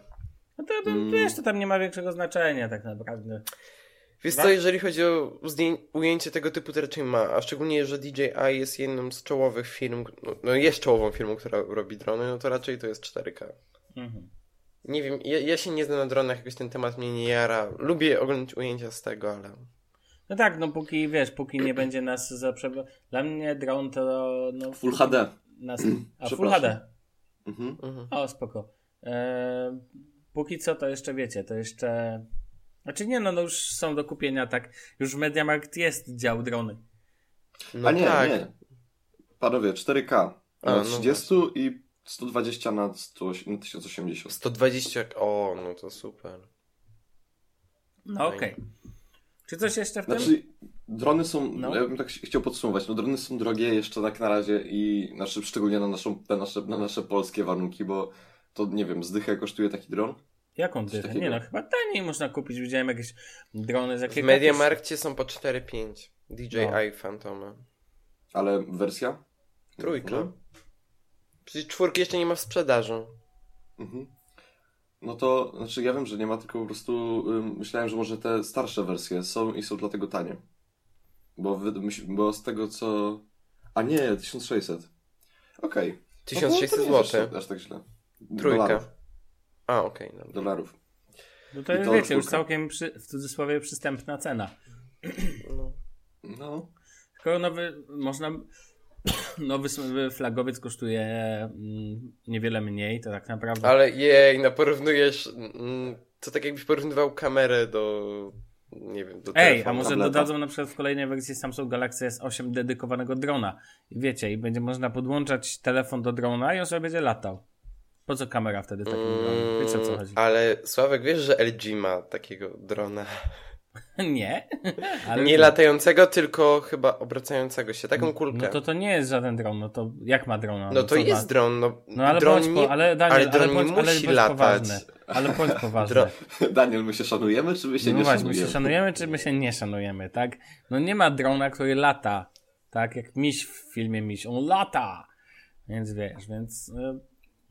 No to, Mm. wiesz, to tam nie ma większego znaczenia tak naprawdę. Wiesz co, jeżeli chodzi o ujęcie tego typu, to raczej ma, a szczególnie, że DJI jest jedną z czołowych firm, no, no jest czołową firmą, która robi drony, no to raczej to jest 4K. Mhm. Nie wiem, ja, ja się nie znam na dronach, jakoś ten temat mnie nie jara. Lubię oglądać ujęcia z tego, ale... No tak, no póki wiesz, póki nie będzie nas za. Dla mnie dron to. No, Full HD. Nas... A (clears throat) Full. HD. Mhm. Mhm. O, spoko. E, póki co to jeszcze wiecie, to jeszcze. Znaczy nie, no, no już są do kupienia, tak. Już w MediaMarkt jest dział drony. No A nie, tak. nie. Panowie, 4K. A, Na no 30 i 120 na, 100, na 1080. 120, o, no to super. No okej. Czy coś jeszcze w tym? Znaczy, drony są, No. ja bym tak chciał podsumować, no drony są drogie jeszcze tak na razie i znaczy, szczególnie na, naszą, na, nasze, na nasze polskie warunki, bo to nie wiem, zdychę kosztuje taki dron? Jaką dychę? Nie no, chyba taniej można kupić. Widziałem jakieś drony z W jakiegoś... Mediamarkcie są po 4-5. DJI No. Phantomy. Ale wersja? Trójka. No. Przecież czwórki jeszcze nie ma w sprzedaży. Mhm. No to, znaczy ja wiem, że nie ma, tylko po prostu ym, myślałem, że może te starsze wersje są i są dlatego tanie. Bo, wy, myśl, bo z tego co... A nie, 1600. Okej. No to- 1600 to nie jest zł. Aż, aż tak źle. Trójka. Dolarów. A, okej. dobra. Dolarów. No to to wiecie, już całkiem przy, w cudzysłowie przystępna cena. No. No. Tylko nowy, można... (clears throat) Nowy flagowiec kosztuje mm, niewiele mniej, to tak naprawdę... Ale jej, no porównujesz... Mm, to tak jakbyś porównywał kamerę do... Nie wiem, do Ej, a może tableta. dodadzą na przykład w kolejnej wersji Samsung Galaxy S8 dedykowanego drona. I wiecie, i będzie można podłączać telefon do drona i on sobie będzie latał. Po co kamera wtedy takim dronem? Wiecie o co chodzi? Mm, Ale Sławek, wiesz, że LG ma takiego drona? (laughs) Nie. Ale Nie latającego, tylko chyba obracającego się. Taką kulkę. No to to nie jest żaden dron, no to jak ma drona? No to co jest ma? dron, no, No ale dron bądź, po, nie... ale Daniel, ale dron ale bądź, nie ale musi bądź latać. poważny. Ale bądź poważny. Dro- (laughs) Daniel, my się szanujemy, czy my się no nie właśnie, my szanujemy? się szanujemy, czy my się nie szanujemy, tak? No nie ma drona, który lata. Tak, jak miś w filmie miś. On lata! Więc wiesz, więc... y,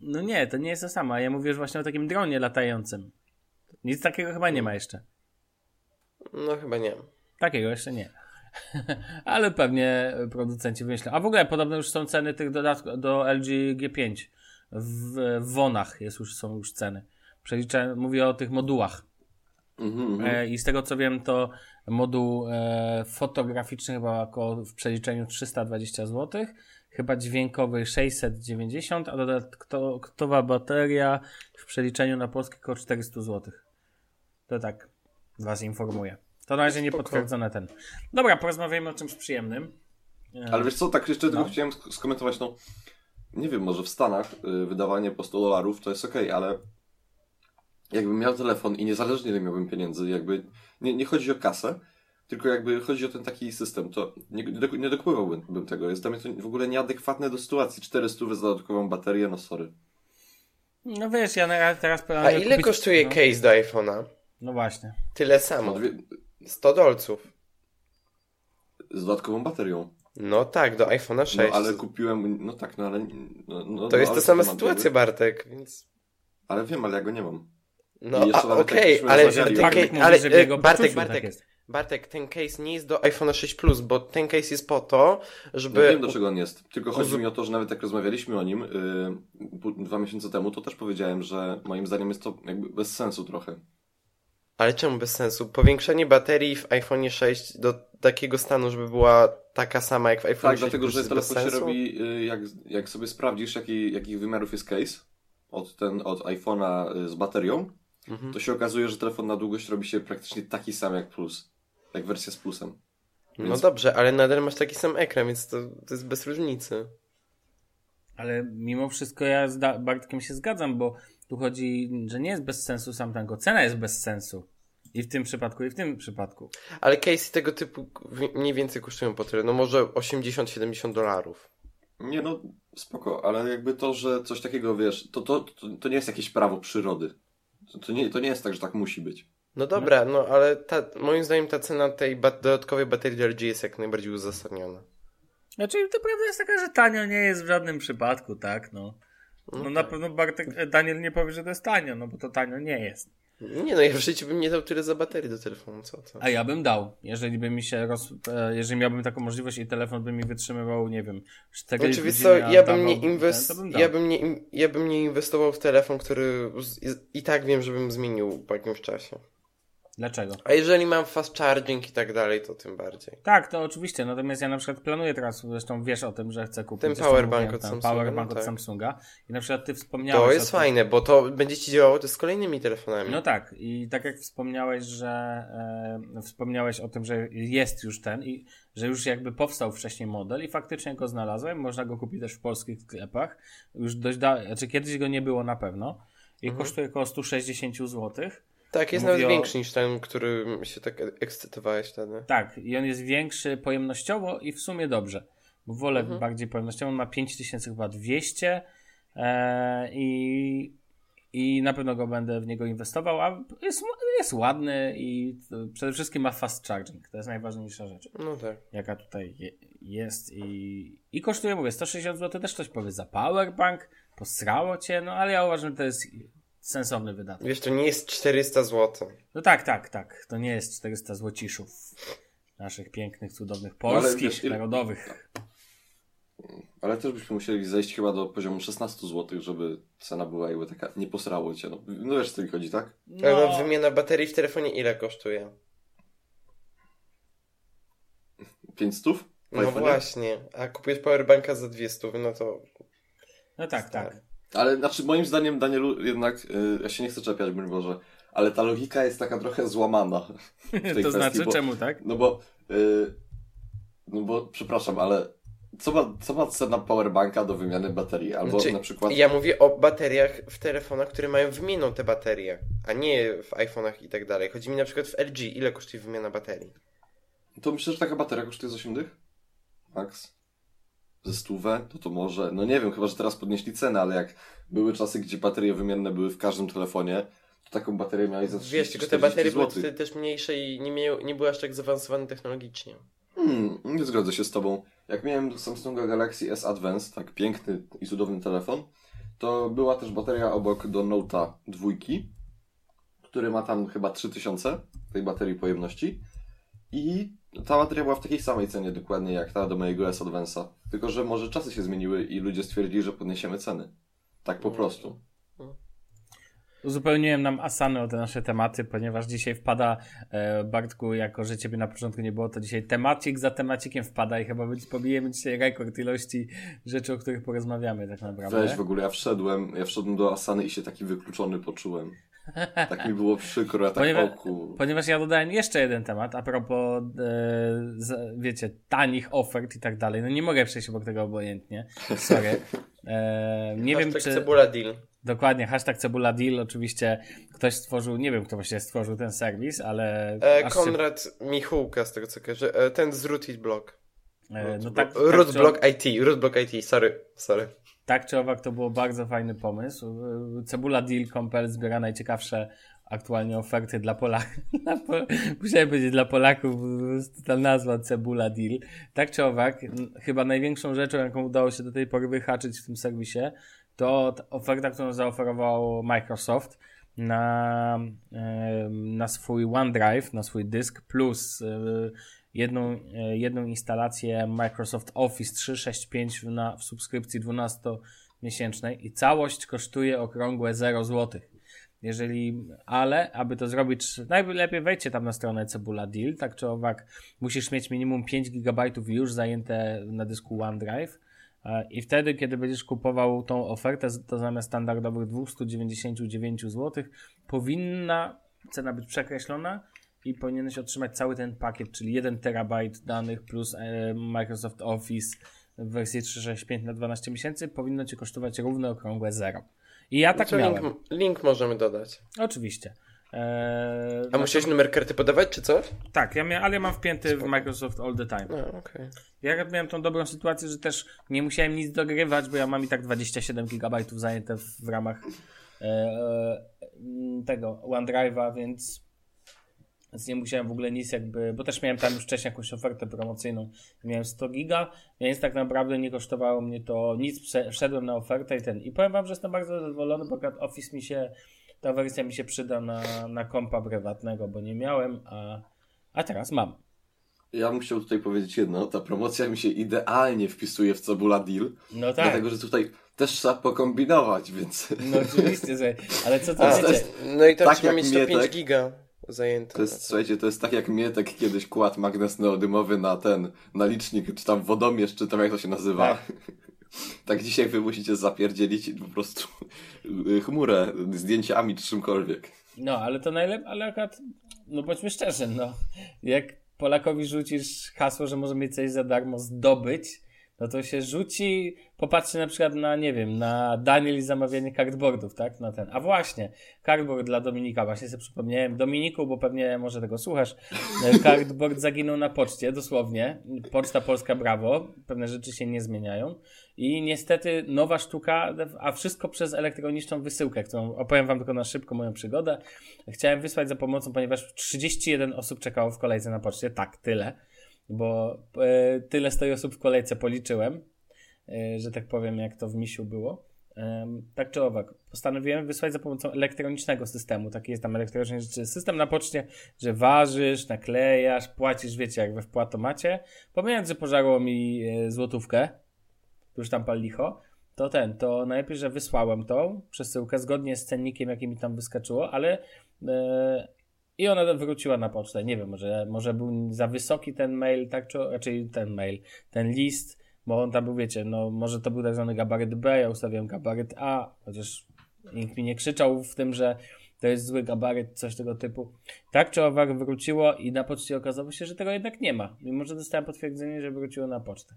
No nie, to nie jest to samo. A ja mówię już właśnie o takim dronie latającym. Nic takiego chyba nie ma jeszcze. No chyba nie. Takiego jeszcze nie. (laughs) Ale pewnie producenci wymyślą. A w ogóle podobno już są ceny tych dodatków do LG G5. W, w Wonach jest już, są już ceny. Przeliczę, mówię o tych modułach. Mhm, mhm. E, I z tego co wiem, to moduł e, fotograficzny chyba około w przeliczeniu 320 zł, chyba dźwiękowy 690, a dodatkowa bateria w przeliczeniu na polskie około 400 zł. To tak was informuję. To na razie nie Spoko. potwierdzone ten. Dobra, porozmawiajmy o czymś przyjemnym. E, Ale wiesz co, tak jeszcze No. tylko chciałem sk- skomentować, no nie wiem, może w Stanach y, wydawanie po 100 dolarów to jest okej, ale jakbym miał telefon i niezależnie ile miałbym pieniędzy, jakby nie, nie chodzi o kasę, tylko jakby chodzi o ten taki system, to nie, nie, dok- nie dokupywałbym bym tego. Jest dla mnie to w ogóle nieadekwatne do sytuacji. 400 za dodatkową baterię, no sorry. No wiesz, ja teraz A planuję ile kupić- kosztuje no, case do iPhone'a? No właśnie. Tyle No, samo. dwie, 100 dolców. z dodatkową baterią. No tak, do iPhone'a 6. No ale kupiłem, no tak, no ale... No, no, To no, jest ale ta sama sytuacja? Bartek, więc... Ale wiem, ale ja go nie mam. No, okej, żeśmy ale, Tak, mówisz, ale e, jego Bartek, poczuciu tak Bartek. Bartek, ten case nie jest do iPhone'a 6 Plus, bo ten case jest po to, No żeby... wiem, do czego on jest. Tylko chodzi mi o to, że nawet jak rozmawialiśmy o nim yy, dwa miesiące temu, to też powiedziałem, że moim zdaniem jest to jakby bez sensu trochę. Ale czemu bez sensu? Powiększenie baterii w iPhone'ie 6 do takiego stanu, żeby była taka sama jak w iPhone'ie Tak, 6 dlatego, Plus że telefon się sensu? robi, yy, jak, jak sobie sprawdzisz, jaki, jakich wymiarów jest case od, ten, od iPhone'a yy, z baterią, Mhm. to się okazuje, że telefon na długość robi się praktycznie taki sam jak Plus. Jak wersja z Plusem. No Więc- dobrze, ale nadal masz taki sam ekran, więc to, to jest bez różnicy. Ale mimo wszystko ja z Bartkiem się zgadzam, bo tu chodzi, że nie jest bez sensu sam tango. Cena jest bez sensu. I w tym przypadku, i w tym przypadku. Ale case tego typu mniej więcej kosztują po tyle, no może 80-70 dolarów. Nie no, spoko, ale jakby to, że coś takiego, wiesz, to, to, to, to nie jest jakieś prawo przyrody. To, to, nie, to nie jest tak, że tak musi być. No dobra, no ale ta, moim zdaniem ta cena tej ba- dodatkowej baterii LG jest jak najbardziej uzasadniona. Znaczy, to prawda jest taka, że tanio nie jest w żadnym przypadku, tak? No, no na pewno Bartek, e, Daniel nie powie, że to jest tanio, no bo to tanio nie jest. Nie no, ja w życiu bym nie dał tyle za baterię do telefonu, co to? A ja bym dał, jeżeli by mi się roz... e, jeżeli miałbym taką możliwość i telefon by mi wytrzymywał, nie wiem, 4 Znaczy, godziny, co, ja bym, nie ten, inwest... to bym ja, bym nie ja bym nie inwestował w telefon, który i tak wiem, że bym zmienił po jakimś czasie. Dlaczego? A jeżeli mam fast charging i tak dalej, to tym bardziej. Tak, to oczywiście, natomiast ja na przykład planuję teraz, zresztą wiesz o tym, że chcę kupić Ten powerbank od Samsunga, powerbank no od tak. Samsunga i na przykład ty wspomniałeś To jest fajne, bo to będzie ci działało też z kolejnymi telefonami. No tak, i tak jak wspomniałeś, że e, wspomniałeś o tym, że jest już ten i że już jakby powstał wcześniej model i faktycznie go znalazłem, można go kupić też w polskich sklepach. Już dość da, znaczy kiedyś go nie było na pewno i Mhm. kosztuje około 160 zł. Tak, jest Mówię nawet o- większy niż ten, który się tak ekscytowałeś wtedy. Tak, i on jest większy pojemnościowo i w sumie dobrze. Bo wolę Mhm. bardziej pojemnościowo, on ma 5200 chyba 200 e, i, i na pewno go będę w niego inwestował, a jest, jest ładny i to przede wszystkim ma fast charging. To jest najważniejsza rzecz, No tak. jaka tutaj je, jest i, i kosztuje, mówię, 160 zł też ktoś powie za powerbank, posrało cię, no ale ja uważam, że to jest sensowny wydatek. Wiesz, to nie jest 400 zł. No tak, tak, tak. To nie jest 400 złociszów naszych pięknych, cudownych, No, ale polskich, wiesz, ile- narodowych. Ale też byśmy musieli zejść chyba do poziomu 16 zł, żeby cena była jakby taka, nie posrało cię. No, no wiesz, co mi chodzi, tak? Ale No, no, wymiana baterii w telefonie ile kosztuje? 500? W No właśnie, a kupujesz powerbanka za 200, no to... no tak, tak. Ale znaczy moim zdaniem, Danielu, jednak, y, ja się nie chcę czepiać, broń Boże, ale ta logika jest taka trochę złamana. w tej (laughs) To kwestii, znaczy, bo, czemu tak? No bo, y, no bo, przepraszam, ale co ma, co ma cena powerbanka do wymiany baterii? Albo Znaczy, na przykład... Ja mówię o bateriach w telefonach, które mają wymienną te baterie, a nie w iPhone'ach i tak dalej. Chodzi mi na przykład w LG, ile kosztuje wymiana baterii? To myślę, że taka bateria kosztuje z 8 dych? Max? Ze stówę? To to może... No nie wiem, chyba, że teraz podnieśli cenę, ale jak były czasy, gdzie baterie wymienne były w każdym telefonie, to taką baterię miałeś za 30 Wiesz, tylko te baterie były wtedy też mniejsze i nie, miały, nie były aż tak zaawansowane technologicznie. Hmm, nie zgodzę się z tobą. Jak miałem Samsunga Galaxy S Advance, tak piękny i cudowny telefon, to była też bateria obok do Note'a dwójki, który ma tam chyba 3000 tej baterii pojemności i ta bateria była w takiej samej cenie dokładnie jak ta do mojego S Advance'a. Tylko, że może czasy się zmieniły i ludzie stwierdzili, że podniesiemy ceny. Tak po Mm. prostu. Uzupełniłem nam Asany o te nasze tematy, ponieważ dzisiaj wpada, e, Bartku, jako że ciebie na początku nie było, to dzisiaj temacik za temacikiem wpada i chyba pobijemy dzisiaj rekord ilości rzeczy, o których porozmawiamy tak naprawdę. Weź w ogóle, ja wszedłem, ja wszedłem do Asany i się taki wykluczony poczułem. Tak mi było przykro, ja tak Ponieważ- oku. Ponieważ ja dodałem jeszcze jeden temat, a propos, e, z, wiecie, tanich ofert i tak dalej. No nie mogę przejść obok tego obojętnie. Sorry. E, nie wiem, Hashtag czy... cebula deal. Dokładnie, hashtag Cebula Deal. Oczywiście ktoś stworzył, nie wiem kto właśnie stworzył ten serwis, ale. E, aż się- Konrad Michułka, z tego co kojarzę. E, ten z Root It Blog. e, no Root tak, Blog- tak, Root czy, Blog IT, Root Blog IT, sorry, sorry. Tak czy owak to było bardzo fajny pomysł. Cebula Deal.pl zbiera najciekawsze aktualnie oferty dla Polaków. (laughs) Musiałem powiedzieć dla Polaków, ta nazwa Cebula Deal. Tak czy owak, chyba największą rzeczą, jaką udało się do tej pory wyhaczyć w tym serwisie, to ta oferta, którą zaoferował Microsoft na, na swój OneDrive, na swój dysk, plus e, jedną, e, jedną instalację Microsoft Office 365 na, w subskrypcji 12-miesięcznej i całość kosztuje okrągłe 0 zł. Jeżeli, ale aby to zrobić, najlepiej wejdźcie tam na stronę Cebula Deal, tak czy owak, musisz mieć minimum 5 GB już zajęte na dysku OneDrive. E, I wtedy, kiedy będziesz kupował tą ofertę, to zamiast standardowych 299 zł, powinna cena być przekreślona i powinieneś otrzymać cały ten pakiet, czyli 1 terabajt danych plus e, Microsoft Office w wersji 365 na 12 miesięcy powinno ci kosztować równe okrągłe zero. I ja tak Co miałem. link, link możemy dodać. Oczywiście. Eee, A musiałeś numer karty podawać, czy coś? Tak, ja miałem, ale ja mam wpięty w Microsoft All the Time. No, okej. Ja miałem tą dobrą sytuację, że też nie musiałem nic dogrywać, bo ja mam i tak 27 GB zajęte w, w ramach e, e, tego OneDrive'a, więc, więc nie musiałem w ogóle nic jakby, bo też miałem tam już wcześniej jakąś ofertę promocyjną. Miałem 100 giga, więc tak naprawdę nie kosztowało mnie to nic, wszedłem na ofertę i ten. I powiem wam, że jestem bardzo zadowolony, bo akurat Office mi się, ta wersja mi się przyda na, na kompa prywatnego, bo nie miałem, a, a teraz mam. Ja bym chciał tutaj powiedzieć jedno, ta promocja mi się idealnie wpisuje w Cebula Deal, No tak. dlatego że tutaj też trzeba pokombinować, więc No oczywiście, że, ale co to (laughs) wiecie? to jest, no i teraz Tak jak mieć 105 Mietek. giga zajęte. to jest, słuchajcie, to jest tak jak Mietek kiedyś kładł magnes neodymowy na ten, na licznik, czy tam wodomierz, czy tam jak to się nazywa. Tak. (laughs) Tak, dzisiaj wy musicie zapierdzielić po prostu y, chmurę zdjęciami czy czymkolwiek. No, ale to najlepiej, ale akurat, no bądźmy szczerzy, no. Jak Polakowi rzucisz hasło, że może mieć coś za darmo zdobyć, no to się rzuci, popatrzy na przykład na, nie wiem, na Daniel i zamawianie cardboardów, tak? Na ten. A właśnie, cardboard dla Dominika, właśnie sobie przypomniałem. Dominiku, bo pewnie może tego słuchasz, e, cardboard zaginął na poczcie, dosłownie. Poczta Polska, brawo. Pewne rzeczy się nie zmieniają. I niestety nowa sztuka, a wszystko przez elektroniczną wysyłkę, którą opowiem wam tylko na szybko moją przygodę. Chciałem wysłać za pomocą, ponieważ 31 osób czekało w kolejce na poczcie. Tak, tyle. Bo e, tyle stoi osób w kolejce policzyłem, że tak powiem, jak to w misiu było. Tak czy owak, postanowiłem wysłać za pomocą elektronicznego systemu. Taki jest tam elektroniczny rzeczy. System na poczcie, że ważysz, naklejasz, płacisz, wiecie, jak we wpłatomacie. Pomijając, że pożarło mi e, złotówkę, już tam pal licho, to ten, to najlepiej, że wysłałem tą przesyłkę zgodnie z cennikiem, jaki mi tam wyskoczyło, ale e, i ona wróciła na pocztę. Nie wiem, może, może był za wysoki ten mail, tak, czy raczej ten mail, ten list, bo on tam był, wiecie, no może to był tak zwany gabaryt B, ja ustawiłem gabaryt A, chociaż nikt mi nie krzyczał w tym, że to jest zły gabaryt, coś tego typu. Tak czy owak wróciło i na poczcie okazało się, że tego jednak nie ma, mimo że dostałem potwierdzenie, że wróciło na pocztę.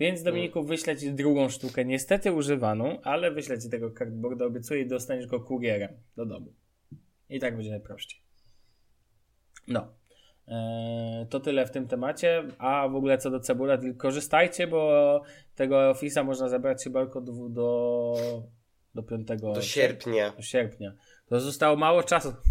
Więc Dominiku, wyślę ci drugą sztukę, niestety używaną, ale wyślę ci tego cardboarda, obiecuję i dostaniesz go kurierem do domu. I tak będzie najprościej. No. Eee, to tyle w tym temacie. A w ogóle co do cebula, korzystajcie, bo tego Office'a można zabrać chyba tylko do, do, do 5 Do sierpnia. do sierpnia. To zostało mało czasu. (laughs)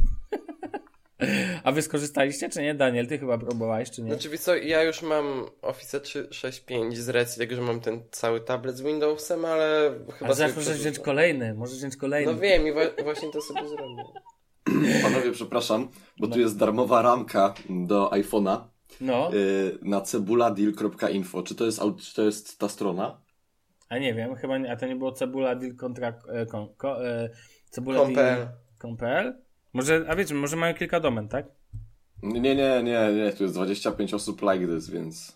A wy skorzystaliście, czy nie? Daniel, ty chyba próbowałeś, czy nie? Znaczy, co, ja już mam Office 365 z racji tego, że mam ten cały tablet z Windowsem, ale chyba Ale zaraz możesz wziąć kolejny, możesz wziąć kolejny. No wiem i wa- właśnie to sobie zrobię. Panowie, przepraszam, bo No. tu jest darmowa ramka do iPhone'a No, y, na cebuladeal.info. Czy to jest, czy to jest ta strona? a nie wiem, chyba nie, a to nie było cebula deal kontra, e, kon, ko, e? Może, a wiecie, może mają kilka domen, tak? Nie, nie, nie, nie, tu jest 25 osób like this, więc...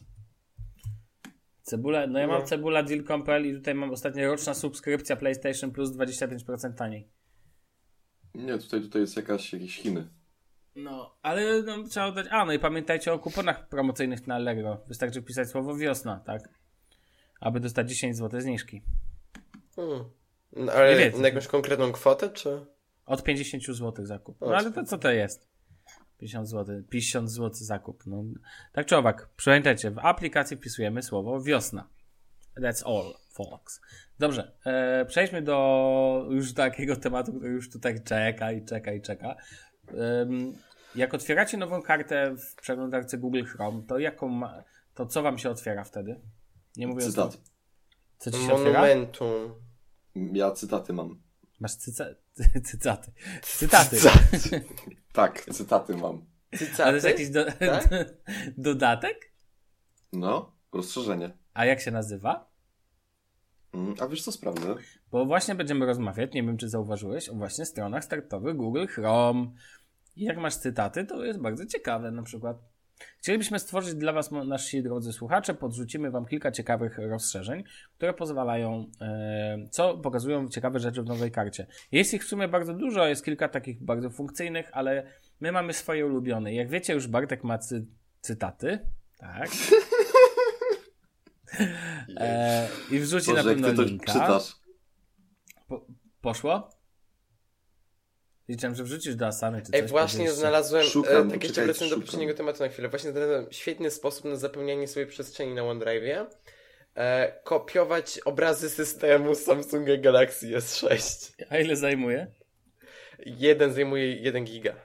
Cebula, no ja mam No. cebula deal.pl i tutaj mam ostatnio roczna subskrypcja PlayStation Plus 25% taniej. Nie, tutaj, tutaj jest jakaś, jakieś Chiny. No, ale no, trzeba oddać. A, no i pamiętajcie o kuponach promocyjnych na Allegro. Wystarczy wpisać słowo wiosna, tak? Aby dostać 10 zł zniżki. Hmm. No, Nie ale wiecie. na jakąś konkretną kwotę, czy? Od 50 zł zakup. No ale to co to jest? 50 zł, 50 zł zakup. No, tak czy owak, pamiętajcie, w aplikacji wpisujemy słowo wiosna. That's all, folks. Dobrze, e, przejdźmy do już takiego (laughs) tematu, który już tutaj czeka i czeka i czeka. Em, jak otwieracie nową kartę w przeglądarce Google Chrome, to jaką ma, to co wam się otwiera wtedy? Nie mówię Cytat. o tym. Co ci się otwiera? Monumentum. Ja cytaty mam. Masz cyca, (laughs) cytaty. Cytaty. Tak, cytaty mam. Cycaty? Ale jest jakiś do, Tak? (laughs) dodatek? No, rozszerzenie. A jak się nazywa? Mm, A wiesz co, sprawdzę. Bo właśnie będziemy rozmawiać, nie wiem czy zauważyłeś, o właśnie stronach startowych Google Chrome. I jak masz cytaty, to jest bardzo ciekawe na przykład. Chcielibyśmy stworzyć dla Was, nasi drodzy słuchacze, podrzucimy Wam kilka ciekawych rozszerzeń, które pozwalają, e, co pokazują ciekawe rzeczy w nowej karcie. Jest ich w sumie bardzo dużo, jest kilka takich bardzo funkcyjnych, ale my mamy swoje ulubione. Jak wiecie, już Bartek ma cy- cytaty, tak? (laughs) E, I wrzuci na Boże, jak pewno ty to linka. czytasz. Po, poszło? Liczyłem, że wrzucisz do Asany czy Ej, coś. właśnie znalazłem, Szukam, e, tak jeszcze czekaj, wracając do szukam. poprzedniego tematu na chwilę, właśnie znalazłem świetny sposób na zapełnianie swojej przestrzeni na OneDrive'ie. E, kopiować obrazy systemu Samsunga Galaxy S6. A ile zajmuje? Jeden zajmuje 1 giga.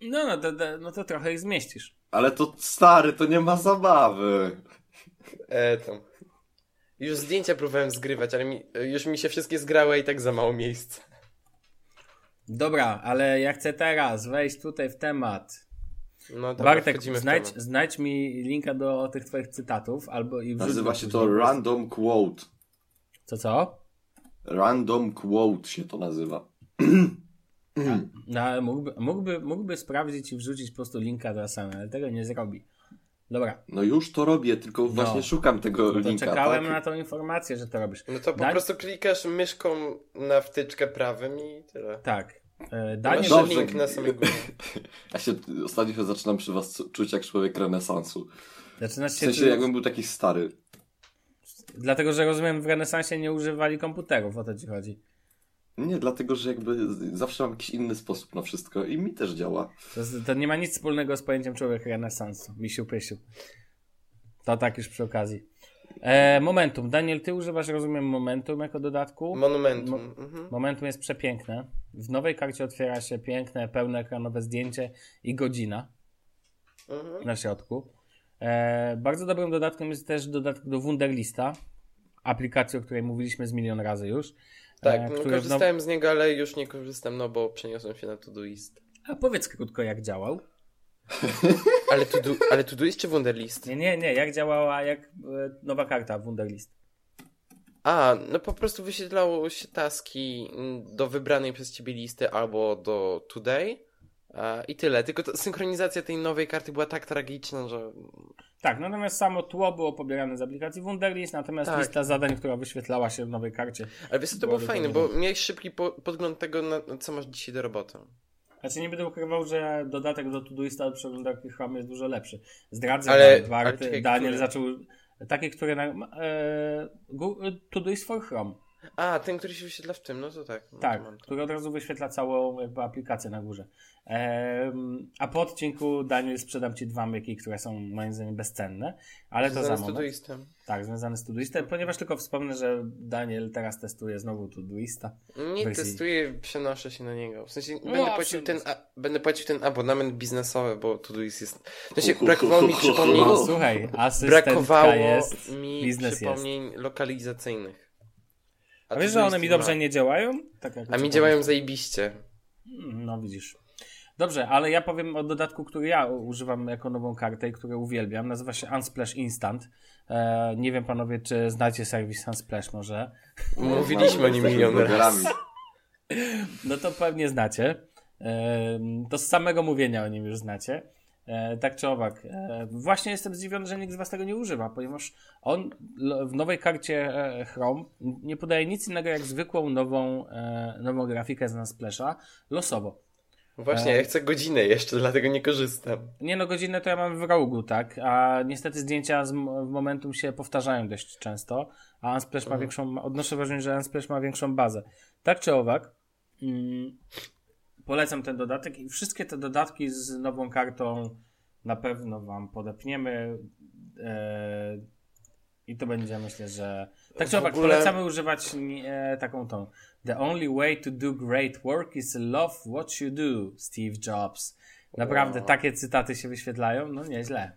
No, no to, to, no to trochę ich zmieścisz. Ale to stary, to nie ma zabawy. E, tam. Już zdjęcia próbowałem zgrywać, ale mi, już mi się wszystkie zgrały i tak za mało miejsca. Dobra, ale ja chcę teraz wejść tutaj w temat. No dobra, Bartek, znajdź, temat. znajdź mi linka do tych twoich cytatów albo i Nazywa się to Random Quote. Co, co? Random Quote się to nazywa. No, ale mógłby, mógłby, mógłby sprawdzić i wrzucić po prostu linka do Asany, ale tego nie zrobi. Dobra, No już to robię, tylko właśnie No. szukam tego no to linka. czekałem tak? na tą informację, że to robisz. No to po Dań- prostu klikasz myszką na wtyczkę prawym i tyle. Tak. E, Masz Daniel, dobrze. link na samej górze. (laughs) Ja się ostatnio się zaczynam przy was czuć jak człowiek renesansu. zaczynasz W się sensie czuć- jakbym był taki stary. Dlatego, że rozumiem, w renesansie nie używali komputerów, o to ci chodzi. Nie, dlatego, że jakby zawsze mam jakiś inny sposób na wszystko i mi też działa. To, to nie ma nic wspólnego z pojęciem człowiek renesansu. Misiu pysiu. To tak już przy okazji. E, momentum. Daniel, ty używasz, rozumiem, momentum jako dodatku. Monumentum. Mhm. Momentum jest przepiękne. W nowej karcie otwiera się piękne, pełnoekranowe zdjęcie i godzina Mhm. na środku. E, bardzo dobrym dodatkiem jest też dodatek do Wunderlista, aplikacji, o której mówiliśmy z milion razy już. Tak, e, no, który w now- korzystałem z niego, ale już nie korzystam, no bo przeniosłem się na Todoist. A powiedz krótko, jak działał. (laughs) Ale, to ale Todoist czy Wunderlist? Nie, nie, nie, jak działała jak e, nowa karta Wunderlist. A, no po prostu wyświetlało się taski mm, do wybranej przez ciebie listy albo do Today a, i tyle. Tylko to, synchronizacja tej nowej karty była tak tragiczna, że... Tak, natomiast samo tło było pobierane z aplikacji Wunderlist, natomiast Tak. lista zadań, która wyświetlała się w nowej karcie. Ale wiesz to Było fajne, bo miałeś szybki po, podgląd tego, na, co masz dzisiaj do roboty. Znaczy nie będę ukrywał, że dodatek do Todoista od przeglądarki Chrome jest dużo lepszy. Zdradzę Ale- Daniel który? zaczął... Taki, który... Na, e, Todoist for Chrome. A, ten, który się wyświetla w tym, no to tak. No Tak, to. który od razu wyświetla całą jakby aplikację na górze. Em, a po odcinku, Daniel, sprzedam Ci dwa myki, które są moim zdaniem bezcenne, ale to za Związane z moment. Todoistem. Tak, związane z Todoistem, ponieważ tylko wspomnę, że Daniel teraz testuje znowu Todoista. Nie wersji. testuję, przenoszę się na niego. W sensie No, będę, płacił ten, a, będę płacił ten abonament biznesowy, bo Todoist jest... W sensie brakowało mi przypomnień... No, słuchaj, asystentka brakowało jest, mi przypomnień lokalizacyjnych. A wiesz, że one mi dobrze nie działają? Tak jak A mi ci działają powiem. zajebiście. Mm, No widzisz. Dobrze, ale ja powiem o dodatku, który ja używam jako nową kartę i który uwielbiam. Nazywa się Unsplash Instant. E, nie wiem panowie, czy znacie serwis Unsplash może. Mówiliśmy o nim milion razy. No to pewnie znacie. Em, To z samego mówienia o nim już znacie. E, tak czy owak. E, właśnie jestem zdziwiony, że nikt z Was tego nie używa, ponieważ on w nowej karcie e, Chrome nie podaje nic innego jak zwykłą nową, nową grafikę z Splasha losowo. Właśnie, ja chcę godzinę jeszcze, dlatego nie korzystam. Nie no, godzinę to ja mam w rogu, tak? A niestety zdjęcia z Momentum się powtarzają dość często, a Unsplash ma większą, ma- odnoszę wrażenie, że Unsplash ma większą bazę. Tak czy owak, mm, polecam ten dodatek i wszystkie te dodatki z nową kartą na pewno wam podepniemy e, i to będzie, myślę, że... Tak czy owak, ogóle- polecamy używać e, taką tą The only way to do great work is love what you do, Steve Jobs. Naprawdę takie cytaty się wyświetlają? No nieźle.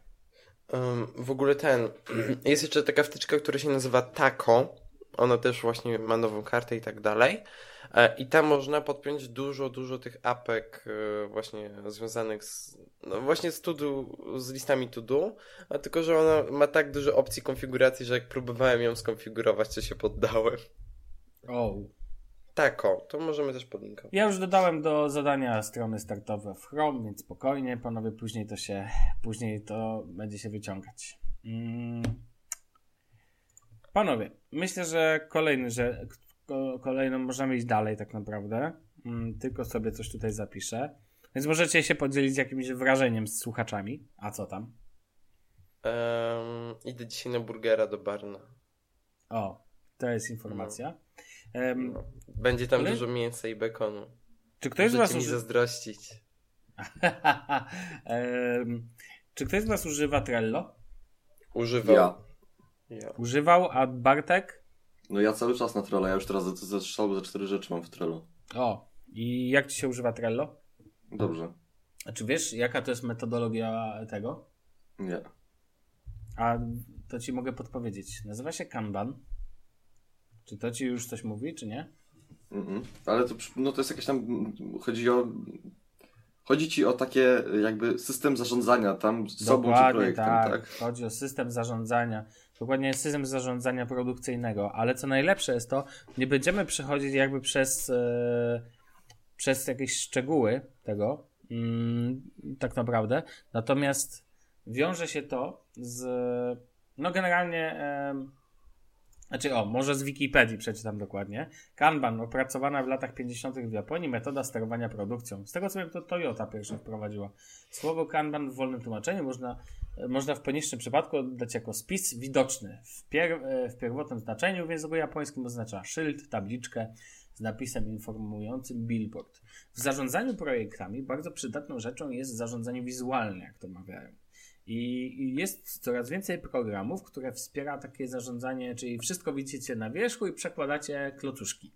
Um, w ogóle ten. (clears throat) Jest jeszcze taka wtyczka, która się nazywa Taco. Ona też właśnie ma nową kartę i tak dalej. E, I tam można podpiąć dużo, dużo tych apek e, właśnie związanych z, no właśnie z to-do, z listami to-do, a tylko, że ona ma tak dużo opcji konfiguracji, że jak próbowałem ją skonfigurować, to się poddałem. O. Taco, to możemy też podlinkować. Ja już dodałem do zadania strony startowe w Chrome, więc spokojnie, panowie, później to się, później to będzie się wyciągać. Mm. Panowie, myślę, że kolejny, że ko- kolejną możemy iść dalej tak naprawdę. Mm, tylko sobie coś tutaj zapiszę. Więc możecie się podzielić jakimś wrażeniem z słuchaczami. A co tam? Um, idę dzisiaj na burgera do Barna. O, to jest informacja. Em, No. Będzie tam Ale- dużo mięsa i bekonu. czy ktoś z was mi uży... zazdrościć. (laughs) Em, czy ktoś z was używa Trello? Używam. Ja. Ja. Używał, a Bartek? No ja cały czas na Trello, ja już teraz ze, albo ze cztery rzeczy mam w Trello. O, i jak ci się używa Trello? Dobrze. A czy wiesz, jaka to jest metodologia tego? Nie. A to ci mogę podpowiedzieć. Nazywa się Kanban. Czy to ci już coś mówi, czy nie? Mm-mm. Ale to, no to jest jakieś tam, mm, chodzi o, chodzi ci o takie jakby system zarządzania tam z sobą czy projektem, tak. tak? Chodzi o system zarządzania. Dokładnie system zarządzania produkcyjnego. Ale co najlepsze jest to, nie będziemy przechodzić jakby przez, e, przez jakieś szczegóły tego, mm, tak naprawdę. Natomiast wiąże się to z, no generalnie, em, znaczy o, może z Wikipedii przeczytam dokładnie. Kanban, opracowana w latach 50. w Japonii metoda sterowania produkcją. Z tego co wiem, to Toyota pierwsza wprowadziła. Słowo kanban w wolnym tłumaczeniu można, e, można w poniższym przypadku oddać jako spis widoczny. W, pier, e, w pierwotnym znaczeniu w języku japońskim oznacza szyld, tabliczkę z napisem informującym billboard. W zarządzaniu projektami bardzo przydatną rzeczą jest zarządzanie wizualne, jak to mawiają. I jest coraz więcej programów, które wspiera takie zarządzanie, czyli wszystko widzicie na wierzchu i przekładacie klocuszki.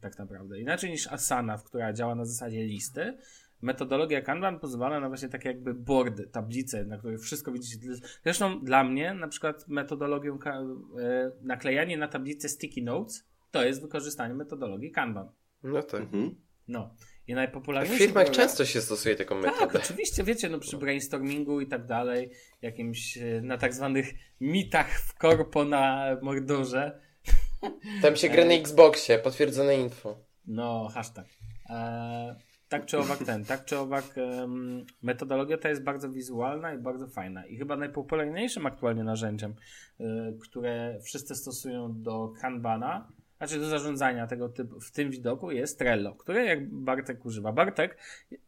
Tak naprawdę. Inaczej niż Asana, która działa na zasadzie listy, metodologia Kanban pozwala na właśnie takie jakby boardy, tablice, na których wszystko widzicie. Zresztą dla mnie na przykład metodologią e, naklejanie na tablicę sticky notes to jest wykorzystanie metodologii Kanban. No tak. Mhm. No. I W najpopularniejszy firmach często się stosuje taką tak, metodę. oczywiście, wiecie, no przy brainstormingu i tak dalej, jakimś e, na tak zwanych mitach w korpo na Mordorze, (laughs) Tam się gra na Xboxie, potwierdzone info. no hashtag. E, tak czy owak ten, tak czy owak em, metodologia ta jest bardzo wizualna i bardzo fajna i chyba najpopularniejszym aktualnie narzędziem, e, które wszyscy stosują do Kanbana, znaczy do zarządzania tego typu, w tym widoku jest Trello, które jak Bartek używa. Bartek,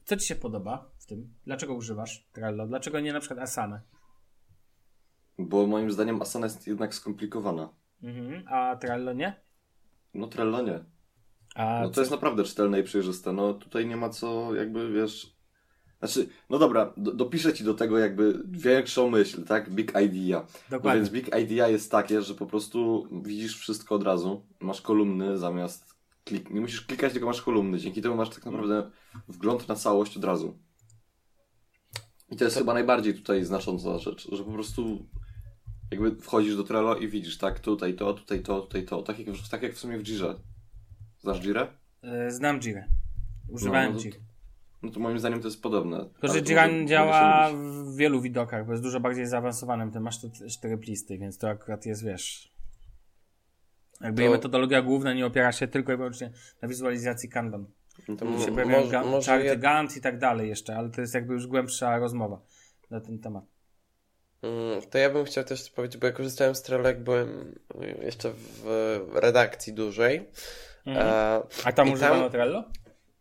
co Ci się podoba w tym? Dlaczego używasz Trello? Dlaczego nie na przykład Asana? Bo moim zdaniem Asana jest jednak skomplikowana. Mhm. A Trello nie? No Trello nie. A No co- to jest naprawdę czytelne i przejrzyste. No tutaj nie ma co jakby, wiesz... Znaczy, no dobra, do, dopiszę ci do tego jakby większą myśl, tak? Big idea. No Dokładnie. więc big idea jest takie, że po prostu widzisz wszystko od razu. Masz kolumny zamiast klik... Nie musisz klikać, tylko masz kolumny. Dzięki temu masz tak naprawdę wgląd na całość od razu. I to jest chyba najbardziej tutaj znacząca rzecz, że po prostu jakby wchodzisz do Trello i widzisz, tak, tutaj to, tutaj to, tutaj to. Tak jak, w- tak jak w sumie w Jirze. Znasz Jirę? E, Znam Jirę. Używałem No, no to- Jiry. No to moim zdaniem to jest podobne. Tylko, że Ale to Jira mogę- mogę działa się w wielu widokach, bo jest dużo bardziej zaawansowanym. Ty masz te cztery plisty, więc to akurat jest, wiesz... Jakby To- jej metodologia główna nie opiera się tylko i wyłącznie na wizualizacji Kanban. To się mo- pojawiają może- ga- może czarty ja- Gantt i tak dalej jeszcze, ale to jest jakby już głębsza rozmowa na ten temat. Mm, To ja bym chciał też powiedzieć, bo ja korzystałem z Trello, jak byłem jeszcze w redakcji dużej. Mhm. E, A tam i używano Trello?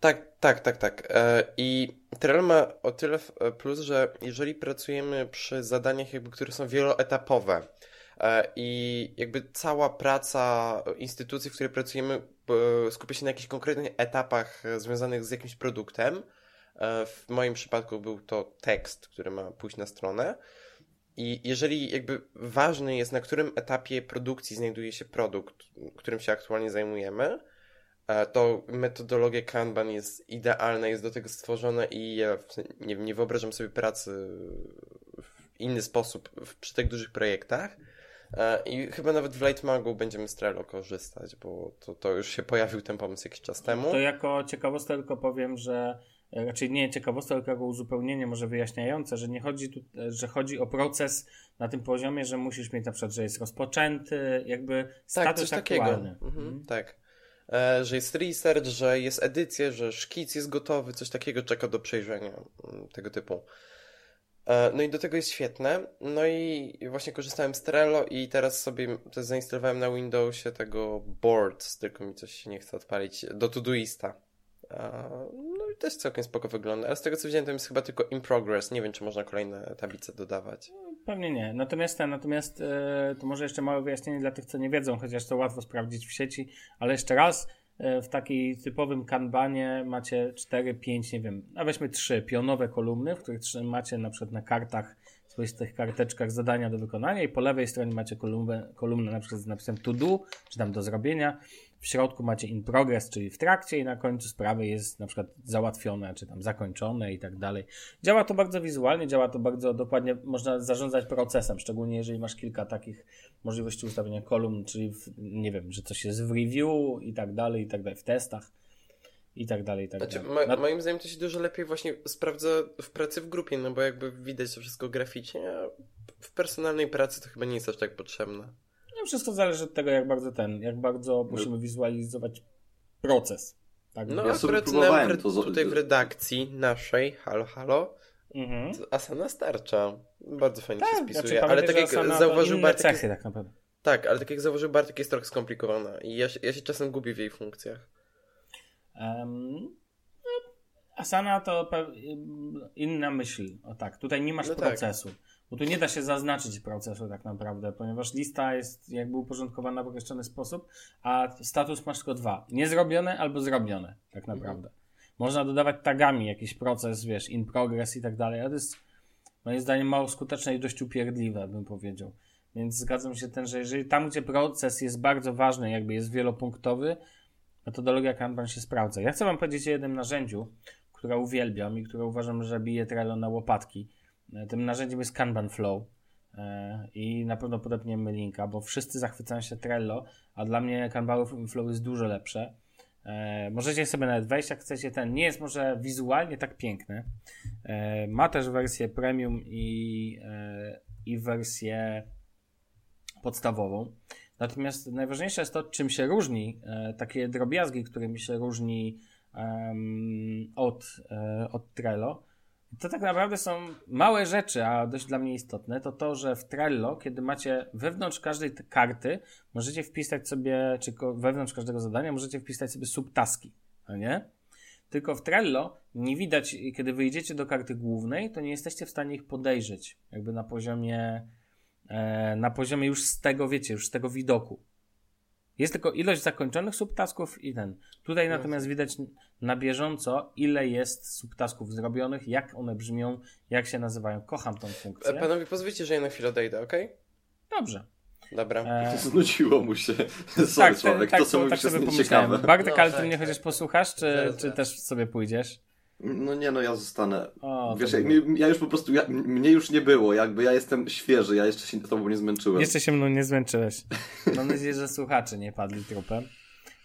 Tak, tak, tak, tak. E, I Trello ma o tyle f- plus, że jeżeli pracujemy przy zadaniach, jakby, które są wieloetapowe e, i jakby cała praca instytucji, w której pracujemy, e, skupia się na jakichś konkretnych etapach e, związanych z jakimś produktem. E, W moim przypadku był to tekst, który ma pójść na stronę. I jeżeli jakby ważny jest, na którym etapie produkcji znajduje się produkt, którym się aktualnie zajmujemy, e, to metodologia Kanban jest idealna, jest do tego stworzona i ja nie, nie wyobrażam sobie pracy w inny sposób przy tak dużych projektach. E, I chyba nawet w Lightmagu będziemy z Trello korzystać, bo to, to już się pojawił ten pomysł jakiś czas temu. To jako ciekawostkę tylko powiem, że e, raczej nie ciekawostkę, tylko jako uzupełnienie może wyjaśniające, że nie chodzi tu, e, że chodzi o proces na tym poziomie, że musisz mieć na przykład, że jest rozpoczęty, jakby Tak, status takiego. aktualny. Mhm, Mhm. Tak. E, że jest research, że jest edycja, że szkic jest gotowy, coś takiego czeka do przejrzenia, mm, tego typu. E, no i do tego jest świetne. No i właśnie korzystałem z Trello i teraz sobie też zainstalowałem na Windowsie tego Boards, tylko mi coś nie chce odpalić, do Todoista. E, no i też całkiem spoko wygląda. Ale z tego co widziałem, to jest chyba tylko in progress. Nie wiem, czy można kolejne tablice dodawać. Pewnie nie. Natomiast natomiast e, to może jeszcze małe wyjaśnienie dla tych, co nie wiedzą, chociaż to łatwo sprawdzić w sieci, ale jeszcze raz, e, w takiej typowym kanbanie macie 4, 5, nie wiem, a weźmy 3 pionowe kolumny, w których macie na przykład na kartach, swoistych karteczkach zadania do wykonania i po lewej stronie macie kolumnę, kolumnę na przykład z napisem to do, czy tam do zrobienia. W środku macie in progress, czyli w trakcie i na końcu sprawy jest na przykład załatwione, czy tam zakończone i tak dalej. Działa to bardzo wizualnie, działa to bardzo dokładnie, można zarządzać procesem, szczególnie jeżeli masz kilka takich możliwości ustawienia kolumn, czyli w, nie wiem, że coś jest w review i tak dalej, i tak dalej, w testach i tak dalej, i tak Znaczy, dalej. Na- moim zdaniem to się dużo lepiej właśnie sprawdza w pracy w grupie, no bo jakby widać to wszystko graficznie, a w personalnej pracy to chyba nie jest aż tak potrzebne. No, wszystko zależy od tego, jak bardzo ten, jak bardzo musimy wizualizować proces. Tak, No no, Ja akurat próbowałem nam to tutaj w redakcji naszej, halo, halo, mhm. Asana starcza. Bardzo fajnie się Tak, spisuje, znaczy, ale tak jak zauważył inne Bartek, cechy tak naprawdę. tak, ale tak jak zauważył Bartek jest trochę skomplikowana i ja, się- ja się czasem gubię w jej funkcjach. No, Asana to pe- inna myśl. O tak, tutaj nie masz No tak. Bo tu nie da się zaznaczyć procesu tak naprawdę, ponieważ lista jest jakby uporządkowana w określony sposób, a status masz tylko dwa. Niezrobione albo zrobione, tak Mhm. naprawdę. Można dodawać tagami jakiś proces, wiesz, in progress i tak dalej, ale to jest moim zdaniem mało skuteczne i dość upierdliwe, bym powiedział. Więc zgadzam się ten, że jeżeli tam, gdzie proces jest bardzo ważny, jakby jest wielopunktowy, metodologia Kanban się sprawdza. Ja chcę Wam powiedzieć o jednym narzędziu, które uwielbiam i które uważam, że bije Trello na łopatki. E, Tym narzędziem jest Kanban Flow E, i na pewno podepniemy linka, bo wszyscy zachwycają się Trello, a dla mnie Kanban Flow jest dużo lepsze. E, Możecie sobie nawet wejść, jak chcecie. Ten nie jest może wizualnie tak piękny. Ma też wersję premium i, i wersję podstawową. Natomiast najważniejsze jest to, czym się różni, takie drobiazgi, którymi się różni em, od, od Trello. To tak naprawdę są małe rzeczy, a dość dla mnie istotne. To to, że w Trello, kiedy macie wewnątrz każdej karty, możecie wpisać sobie, czy wewnątrz każdego zadania, możecie wpisać sobie subtaski, no nie? Tylko w Trello nie widać, kiedy wyjdziecie do karty głównej, to nie jesteście w stanie ich podejrzeć, jakby na poziomie, e, na poziomie już z tego, wiecie, już z tego widoku. Jest tylko ilość zakończonych subtasków i ten. Tutaj natomiast widać na bieżąco, ile jest subtasków zrobionych, jak one brzmią, jak się nazywają. Kocham tą E, funkcję. Panowie, pozwólcie, że ja na chwilę odejdę, okej? Dobrze. Dobra. E, Znudziło mu się. Sorry, tak, Sławek, tak, to co tak, mówisz sobie jest pomyślałem. nieciekawe. Bartek, No, ale ty tak, mnie tak. chociaż posłuchasz, czy, czy też sobie pójdziesz? No nie, no ja zostanę. O, Wiesz, mi- ja już po prostu, ja, mnie już nie było, jakby ja jestem świeży, ja jeszcze się tobą nie zmęczyłem. Jeszcze się mną nie zmęczyłeś. (laughs) Mam nadzieję, że słuchacze nie padli trupem.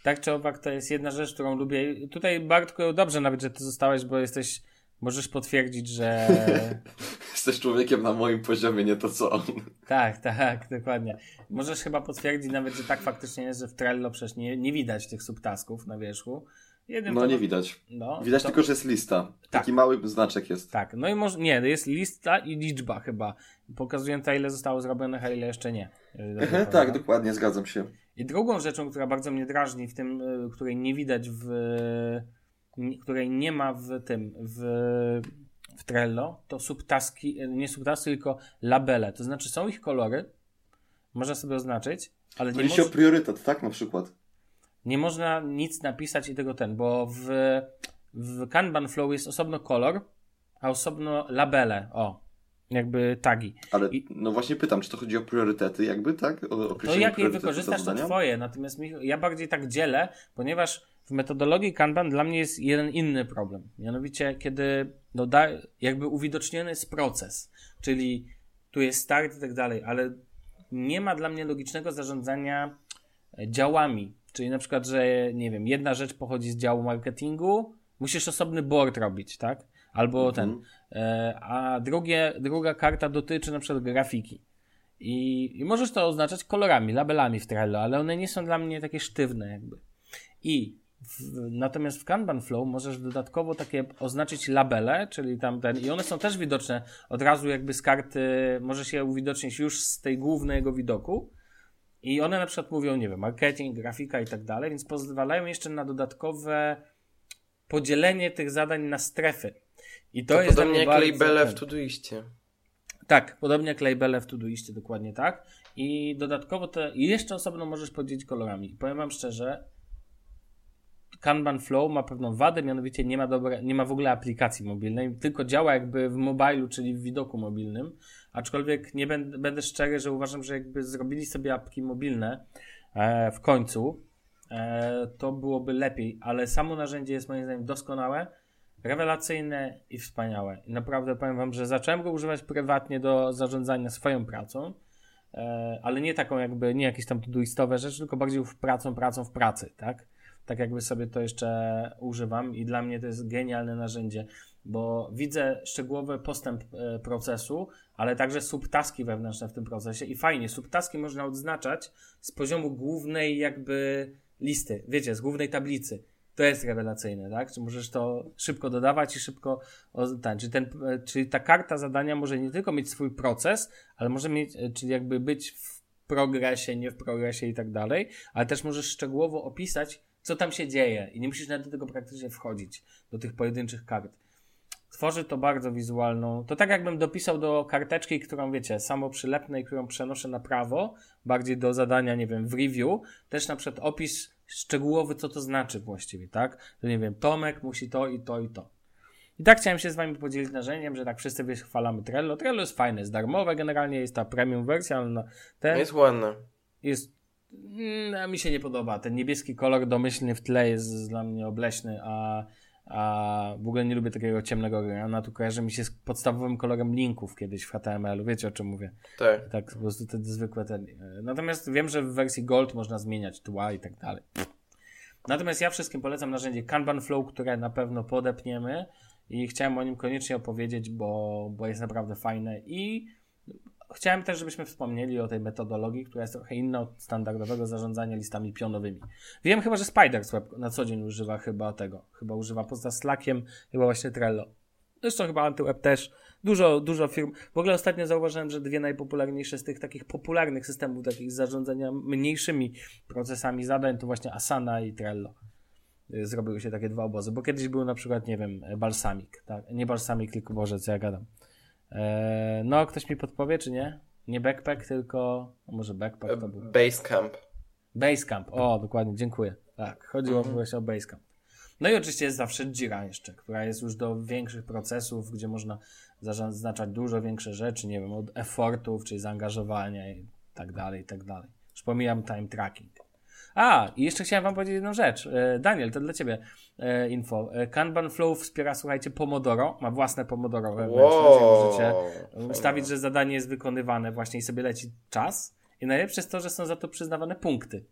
Tak czy owak, to jest jedna rzecz, którą lubię. Tutaj, Bartku, dobrze nawet, że ty zostałeś, bo jesteś, możesz potwierdzić, że (laughs) Jesteś człowiekiem na moim poziomie, nie to co on. tak, tak, dokładnie. Możesz chyba potwierdzić nawet, że tak faktycznie jest, że w Trello przecież nie, nie widać tych subtasków na wierzchu. Jednym No to- nie widać. No, Widać to- tylko, że jest lista. Taki mały znaczek jest. Tak, no i może, nie, jest lista i liczba chyba, pokazująca ile zostało zrobionych, a ile jeszcze nie. dobrze Aha, tak, pamiętam. dokładnie, zgadzam się. I drugą rzeczą, która bardzo mnie drażni w tym, y, której nie widać w, n- której nie ma w tym, w, w Trello, to subtaski, nie subtaski, tylko labele. To znaczy są ich kolory, można sobie oznaczyć, ale nie, Chodzi o priorytet, tak na przykład. Nie można nic napisać i tego ten, bo w, w Kanban Flow jest osobno kolor, a osobno labele, o, jakby tagi. Ale I- no właśnie pytam, czy to chodzi o priorytety jakby, tak? O To jak je wykorzystasz, to twoje. Natomiast mi, ja bardziej tak dzielę, ponieważ w metodologii Kanban dla mnie jest jeden inny problem. Mianowicie, kiedy doda, jakby uwidoczniony jest proces, czyli tu jest start i tak dalej, ale nie ma dla mnie logicznego zarządzania e, działami. Czyli na przykład, że nie wiem, jedna rzecz pochodzi z działu marketingu, musisz osobny board robić, tak? Albo Mhm. ten. E, a drugie, druga karta dotyczy na przykład grafiki. I, I możesz to oznaczać kolorami, labelami w Trello, ale one nie są dla mnie takie sztywne jakby. I w, natomiast w Kanban Flow możesz dodatkowo takie oznaczyć labele, czyli tam ten, i one są też widoczne od razu jakby z karty, możesz je uwidocznić już z tej głównego widoku. I one na przykład mówią, nie wiem, marketing, grafika i tak dalej, więc pozwalają jeszcze na dodatkowe podzielenie tych zadań na strefy. I to, To, jest podobnie jak labele w Todoiście. tak, podobnie jak labele w Todoistie, dokładnie tak. I dodatkowo to i jeszcze osobno możesz podzielić kolorami. I powiem wam szczerze, Kanban Flow ma pewną wadę, mianowicie nie ma, dobre, nie ma w ogóle aplikacji mobilnej, tylko działa jakby w mobilu, czyli w widoku mobilnym. Aczkolwiek nie będę, będę szczery, że uważam, że jakby zrobili sobie apki mobilne e, w końcu, e, to byłoby lepiej, ale samo narzędzie jest moim zdaniem doskonałe, rewelacyjne i wspaniałe. I naprawdę powiem Wam, że zacząłem go używać prywatnie do zarządzania swoją pracą, e, ale nie taką jakby, nie jakieś tam todoistowe rzeczy, tylko bardziej w pracą, pracą w pracy, tak? Tak jakby sobie to jeszcze używam i dla mnie to jest genialne narzędzie, bo widzę szczegółowy postęp e, procesu, ale także subtaski wewnętrzne w tym procesie i fajnie, subtaski można odznaczać z poziomu głównej jakby listy, wiecie, z głównej tablicy. To jest rewelacyjne, tak? Czy możesz to szybko dodawać i szybko o, ten, czyli ta karta zadania może nie tylko mieć swój proces, ale może mieć, e, czyli jakby być w progresie, nie w progresie i tak dalej, ale też możesz szczegółowo opisać, co tam się dzieje i nie musisz nawet do tego praktycznie wchodzić, do tych pojedynczych kart. Tworzy to bardzo wizualną. To tak jakbym dopisał do karteczki, którą wiecie, samo przylepnej, którą przenoszę na prawo, bardziej do zadania, nie wiem, w review, też na przykład opis szczegółowy, co to znaczy właściwie, tak? To nie wiem, Tomek musi to i to i to. I tak chciałem się z wami podzielić narzędziem, że tak wszyscy wychwalamy Trello. Trello jest fajne, jest darmowe generalnie, jest ta premium wersja, ale no, ten Jest ładne. jest. Mm, mi się nie podoba. Ten niebieski kolor domyślny w tle jest dla mnie obleśny, a, a w ogóle nie lubię takiego ciemnego granatu. Kojarzy mi się z podstawowym kolorem linków kiedyś w HTML-u. Wiecie o czym mówię? Tak. Tak, po prostu te zwykłe ten. Natomiast wiem, że w wersji Gold można zmieniać tła i tak dalej. Natomiast ja wszystkim polecam narzędzie Kanban Flow, które na pewno podepniemy i chciałem o nim koniecznie opowiedzieć, bo, bo jest naprawdę fajne i chciałem też, żebyśmy wspomnieli o tej metodologii, która jest trochę inna od standardowego zarządzania listami pionowymi. Wiem chyba, że Spidersweb na co dzień używa chyba tego. Chyba używa poza Slackiem, chyba właśnie Trello. Zresztą chyba AntyWeb też. Dużo, dużo firm. W ogóle ostatnio zauważyłem, że dwie najpopularniejsze z tych takich popularnych systemów takich zarządzania mniejszymi procesami zadań to właśnie Asana i Trello. Y, Zrobiły się takie dwa obozy, bo kiedyś był na przykład, nie wiem, Balsamic, tak? Nie Balsamic, tylko Boże, co ja gadam. Eee, no, ktoś mi podpowie, czy nie? Nie backpack, tylko a może backpack to był. Basecamp. Basecamp, o, dokładnie, dziękuję. Tak, chodziło właśnie o Basecamp. No i oczywiście jest zawsze Jira jeszcze, która jest już do większych procesów, gdzie można zaznaczać dużo większe rzeczy, nie wiem, od effortów, czyli zaangażowania i tak dalej, i tak dalej. Już pomijam time tracking. A, i jeszcze chciałem wam powiedzieć jedną rzecz. E, Daniel, to dla ciebie e, info. E, Kanban Flow wspiera, słuchajcie, Pomodoro, ma własne Pomodoro wewnętrzne, gdzie możecie ustawić, że zadanie jest wykonywane właśnie i sobie leci czas. I najlepsze jest to, że są za to przyznawane punkty.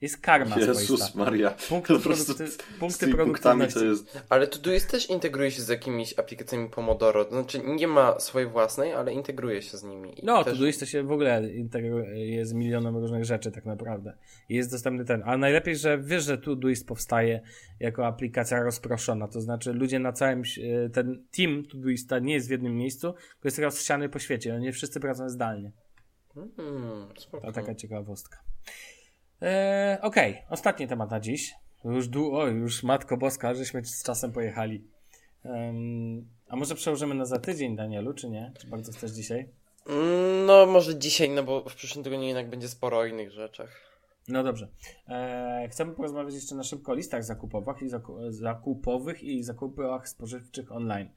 Jest karma Jezus swoista. Maria. Punkty, Po prostu produkty, z punkty tymi punktami produktywności. to jest... Ale Todoist też integruje się z jakimiś aplikacjami Pomodoro. To znaczy nie ma swojej własnej, ale integruje się z nimi. I No, też... Todoist to się w ogóle integruje z milionem różnych rzeczy tak naprawdę. I jest dostępny ten. A najlepiej, że wiesz, że Todoist powstaje jako aplikacja rozproszona. To znaczy ludzie na całym, ś- ten team Todoista nie jest w jednym miejscu, tylko jest rozsiany po świecie. No nie wszyscy pracują zdalnie. Hmm, spoko. To taka ciekawostka. Eee, Okej, ostatni temat na dziś. Już, du- o, już Matko Boska, żeśmy z czasem pojechali. Em, a może przełożymy na za tydzień, Danielu, czy nie? Czy bardzo chcesz dzisiaj? Mm, No może dzisiaj, no bo w przyszłym tygodniu jednak będzie sporo o innych rzeczach. No dobrze. Eee, chcemy porozmawiać jeszcze na szybko o listach zakupowych i, zaku- zakupowych i zakupach spożywczych online.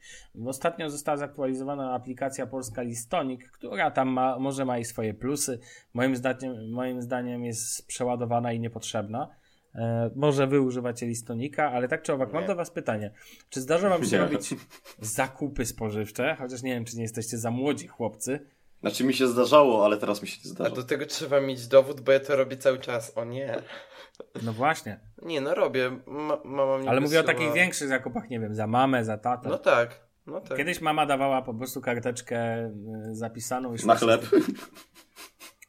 Ostatnio została zaktualizowana aplikacja polska Listonik, która tam ma, może ma i swoje plusy. Moim zdaniem, moim zdaniem jest przeładowana i niepotrzebna. E, może wy używacie Listonika, ale tak czy owak, mam do was pytanie. Czy zdarza wam się Nie. robić zakupy spożywcze? Chociaż nie wiem, czy nie jesteście za młodzi chłopcy. Znaczy mi się zdarzało, ale teraz mi się nie A zdarza. do tego trzeba mieć dowód, bo ja to robię cały czas. O nie. No właśnie. Nie, no robię. Ma, mama mnie Ale mówię o wysyła- takich większych zakupach, nie wiem, za mamę, za tatę. No tak, no tak. Kiedyś mama dawała po prostu karteczkę y, zapisaną i Na chleb.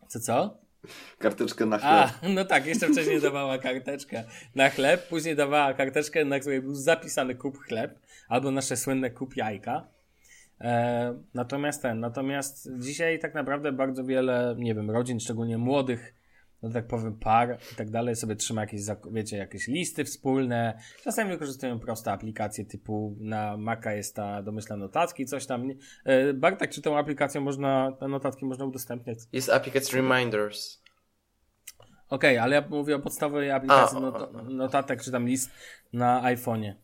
Co, co? Karteczkę na A, chleb. no tak, jeszcze wcześniej dawała karteczkę na chleb, później dawała karteczkę, na której był zapisany kup chleb, albo nasze słynne kup jajka. E, natomiast ten, natomiast dzisiaj tak naprawdę bardzo wiele, nie wiem, rodzin, szczególnie młodych, no tak powiem, par i tak dalej, sobie trzyma jakieś, wiecie, jakieś listy wspólne. Czasami wykorzystują proste aplikacje typu na Maca jest ta domyślna notatki, coś tam. E, Bartek, czy tą aplikacją można, te notatki można udostępniać? Jest aplikacja Reminders. Okej, ale ja mówię o podstawowej aplikacji A, not- notatek, czy tam list na iPhone'ie.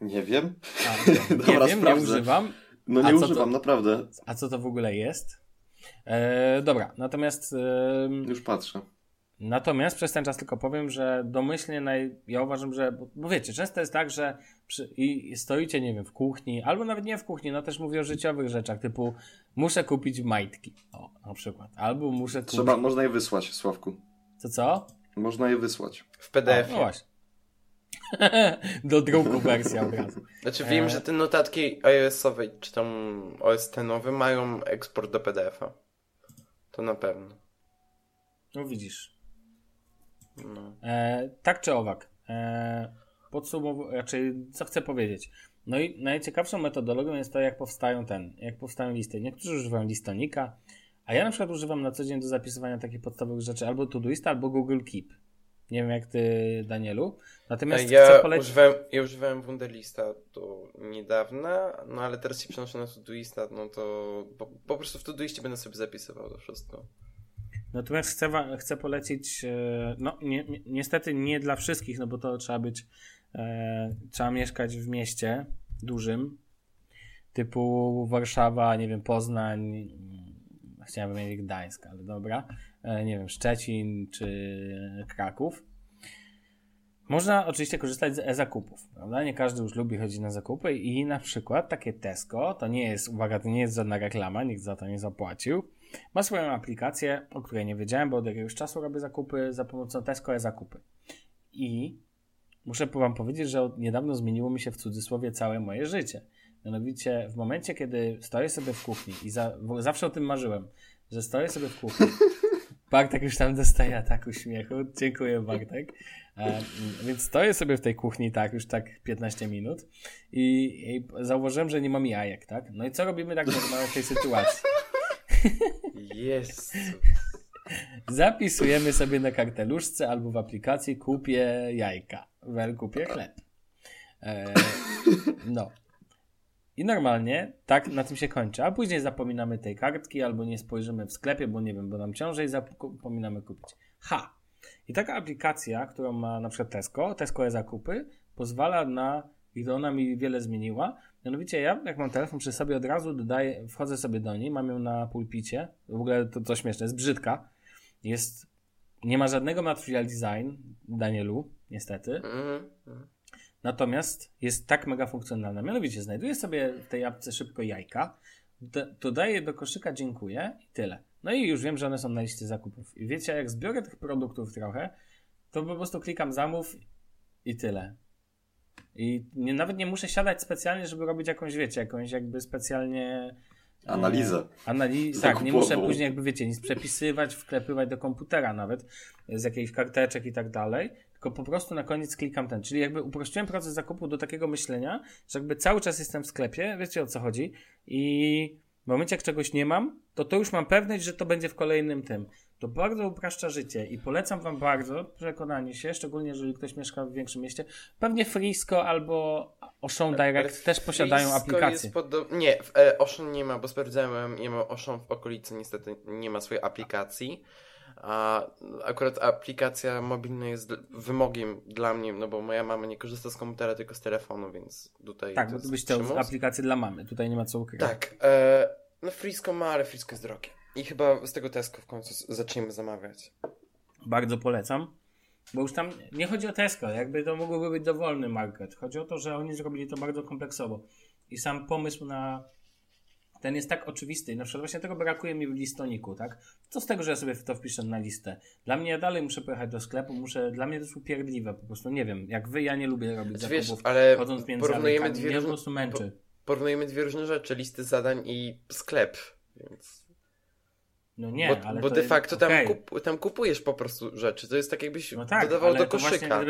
Nie wiem. A, (laughs) nie Dobra, wiem, nie sprawdzę. używam. No nie używam, to- naprawdę. A co to w ogóle jest? E, dobra, natomiast em, Już patrzę. natomiast przez ten czas tylko powiem, że domyślnie naj, ja uważam, że bo, bo wiecie, często jest tak, że przy, i, stoicie, nie wiem, w kuchni, albo nawet nie w kuchni, no też mówię o życiowych rzeczach, typu muszę kupić majtki, o, na przykład, albo muszę kupić, Trzeba, można je wysłać, Sławku. co co? Można je wysłać. W PDF. no właśnie. (laughs) Do druku wersja od razu. Znaczy wiem, E. że te notatki iOS-owe czy tam OS nowe mają eksport do PDF-a. To na pewno. No widzisz. No. E, tak czy owak. E, podsumowując, raczej co chcę powiedzieć. No i najciekawszą metodologią jest to, jak powstają ten, jak powstają listy. Niektórzy używają listonika, a ja na przykład używam na co dzień do zapisywania takich podstawowych rzeczy albo Todoista, albo Google Keep. Nie wiem jak ty, Danielu. Natomiast chcę Ja polecić. używałem, ja używałem Wunderlista do niedawna, no ale teraz się przenoszę na Todoista, no to po, po prostu w Todoistie będę sobie zapisywał to wszystko. Natomiast chcę, chcę polecić, e, no ni ni- niestety nie dla wszystkich, no bo to trzeba być, e, trzeba mieszkać w mieście dużym, typu Warszawa, nie wiem, Poznań, chciałem powiedzieć Gdańsk, ale dobra, nie wiem, Szczecin czy Kraków. Można oczywiście korzystać z e-zakupów, prawda? Nie każdy już lubi chodzić na zakupy i na przykład takie Tesco, to nie jest, uwaga, to nie jest żadna reklama, nikt za to nie zapłacił, ma swoją aplikację, o której nie wiedziałem, bo od jakiegoś czasu robię zakupy za pomocą Tesco e-zakupy. I muszę wam powiedzieć, że niedawno zmieniło mi się w cudzysłowie całe moje życie. Mianowicie w momencie, kiedy stoję sobie w kuchni i za, zawsze o tym marzyłem, że stoję sobie w kuchni. Bartek już tam dostaje ataku śmiechu. Dziękuję Bartek. E, więc stoję sobie w tej kuchni tak już tak 15 minut i, i zauważyłem, że nie mam jajek, tak? No i co robimy tak normalnie w tej sytuacji? Jest. Zapisujemy sobie na karteluszce albo w aplikacji kupię jajka. Wel kupię chleb. E, no. I normalnie tak na tym się kończy. A później zapominamy tej kartki albo nie spojrzymy w sklepie, bo nie wiem, bo nam ciążej zapominamy kupić. Ha! I taka aplikacja, którą ma na przykład Tesco, Tesco e-zakupy, pozwala na, i ona mi wiele zmieniła, mianowicie ja, jak mam telefon przy sobie, od razu dodaję, wchodzę sobie do niej, mam ją na pulpicie, w ogóle to, to śmieszne, jest brzydka, jest, nie ma żadnego material design, Danielu, niestety, Mhm. mhm. Natomiast jest tak mega funkcjonalna. Mianowicie znajduję sobie w tej apce szybko jajka, do- dodaję do koszyka dziękuję i tyle. No i już wiem, że one są na liście zakupów. I wiecie, jak zbiorę tych produktów trochę, to po prostu klikam zamów i tyle. I nie, nawet nie muszę siadać specjalnie, żeby robić jakąś, wiecie, jakąś jakby specjalnie... e, Analizę. Analiz tak, nie muszę później jakby, wiecie, nic przepisywać, wklepywać do komputera nawet, z jakichś karteczek i tak dalej, tylko po prostu na koniec klikam ten. Czyli jakby uprościłem proces zakupu do takiego myślenia, że jakby cały czas jestem w sklepie, wiecie o co chodzi, i w momencie jak czegoś nie mam, to to już mam pewność, że to będzie w kolejnym tym. To bardzo upraszcza życie i polecam wam bardzo przekonanie się, szczególnie jeżeli ktoś mieszka w większym mieście, pewnie Frisco albo Ocean Direct też posiadają. Jest podob... Nie, e, Ocean nie ma, bo sprawdzałem, nie ma Ocean w okolicy, niestety nie ma swojej aplikacji. A akurat aplikacja mobilna jest wymogiem dla mnie, no bo moja mama nie korzysta z komputera, tylko z telefonu, więc tutaj. Tak, to bo ty byś chciał aplikację dla mamy, tutaj nie ma co ukrywać. Tak, e, no Frisco ma, ale Frisco jest drogie. I chyba z tego Tesco w końcu zaczniemy zamawiać. Bardzo polecam. Bo już tam nie chodzi o Tesco, jakby to mógłby być dowolny market. Chodzi o to, że oni zrobili to bardzo kompleksowo. I sam pomysł na ten jest tak oczywisty. I na przykład właśnie tego brakuje mi w listoniku, tak? Co z tego, że ja sobie to wpiszę na listę? Dla mnie ja dalej muszę pojechać do sklepu, muszę, dla mnie to jest upierdliwe, po prostu nie wiem. Jak wy, ja nie lubię robić Znaczy, wiesz, zakupów, ale chodząc między porównujemy dwie Mnie po różne- prostu męczy. Porównujemy dwie różne rzeczy, listy zadań i sklep, więc... No nie, bo ale bo de jest- facto tam, okej. kup, tam kupujesz po prostu rzeczy. To jest tak jakbyś No tak, dodawał do koszyka.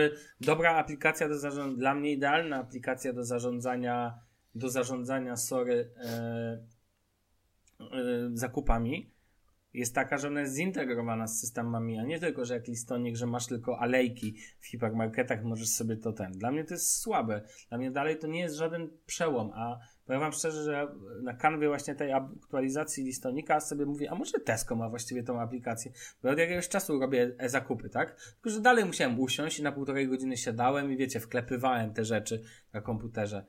dobra aplikacja do zarządzania, dla mnie idealna aplikacja do zarządzania, do zarządzania, sorry, e, zakupami jest taka, że ona jest zintegrowana z systemami, a nie tylko, że jak listonik, że masz tylko alejki w hipermarketach, możesz sobie to ten. Dla mnie to jest słabe. Dla mnie dalej to nie jest żaden przełom, a powiem wam szczerze, że na kanwie właśnie tej aktualizacji listonika sobie mówię, a może Tesco ma właściwie tą aplikację, bo od jakiegoś czasu robię e-zakupy, tak? Tylko, że dalej musiałem usiąść i na półtorej godziny siadałem i wiecie, wklepywałem te rzeczy na komputerze.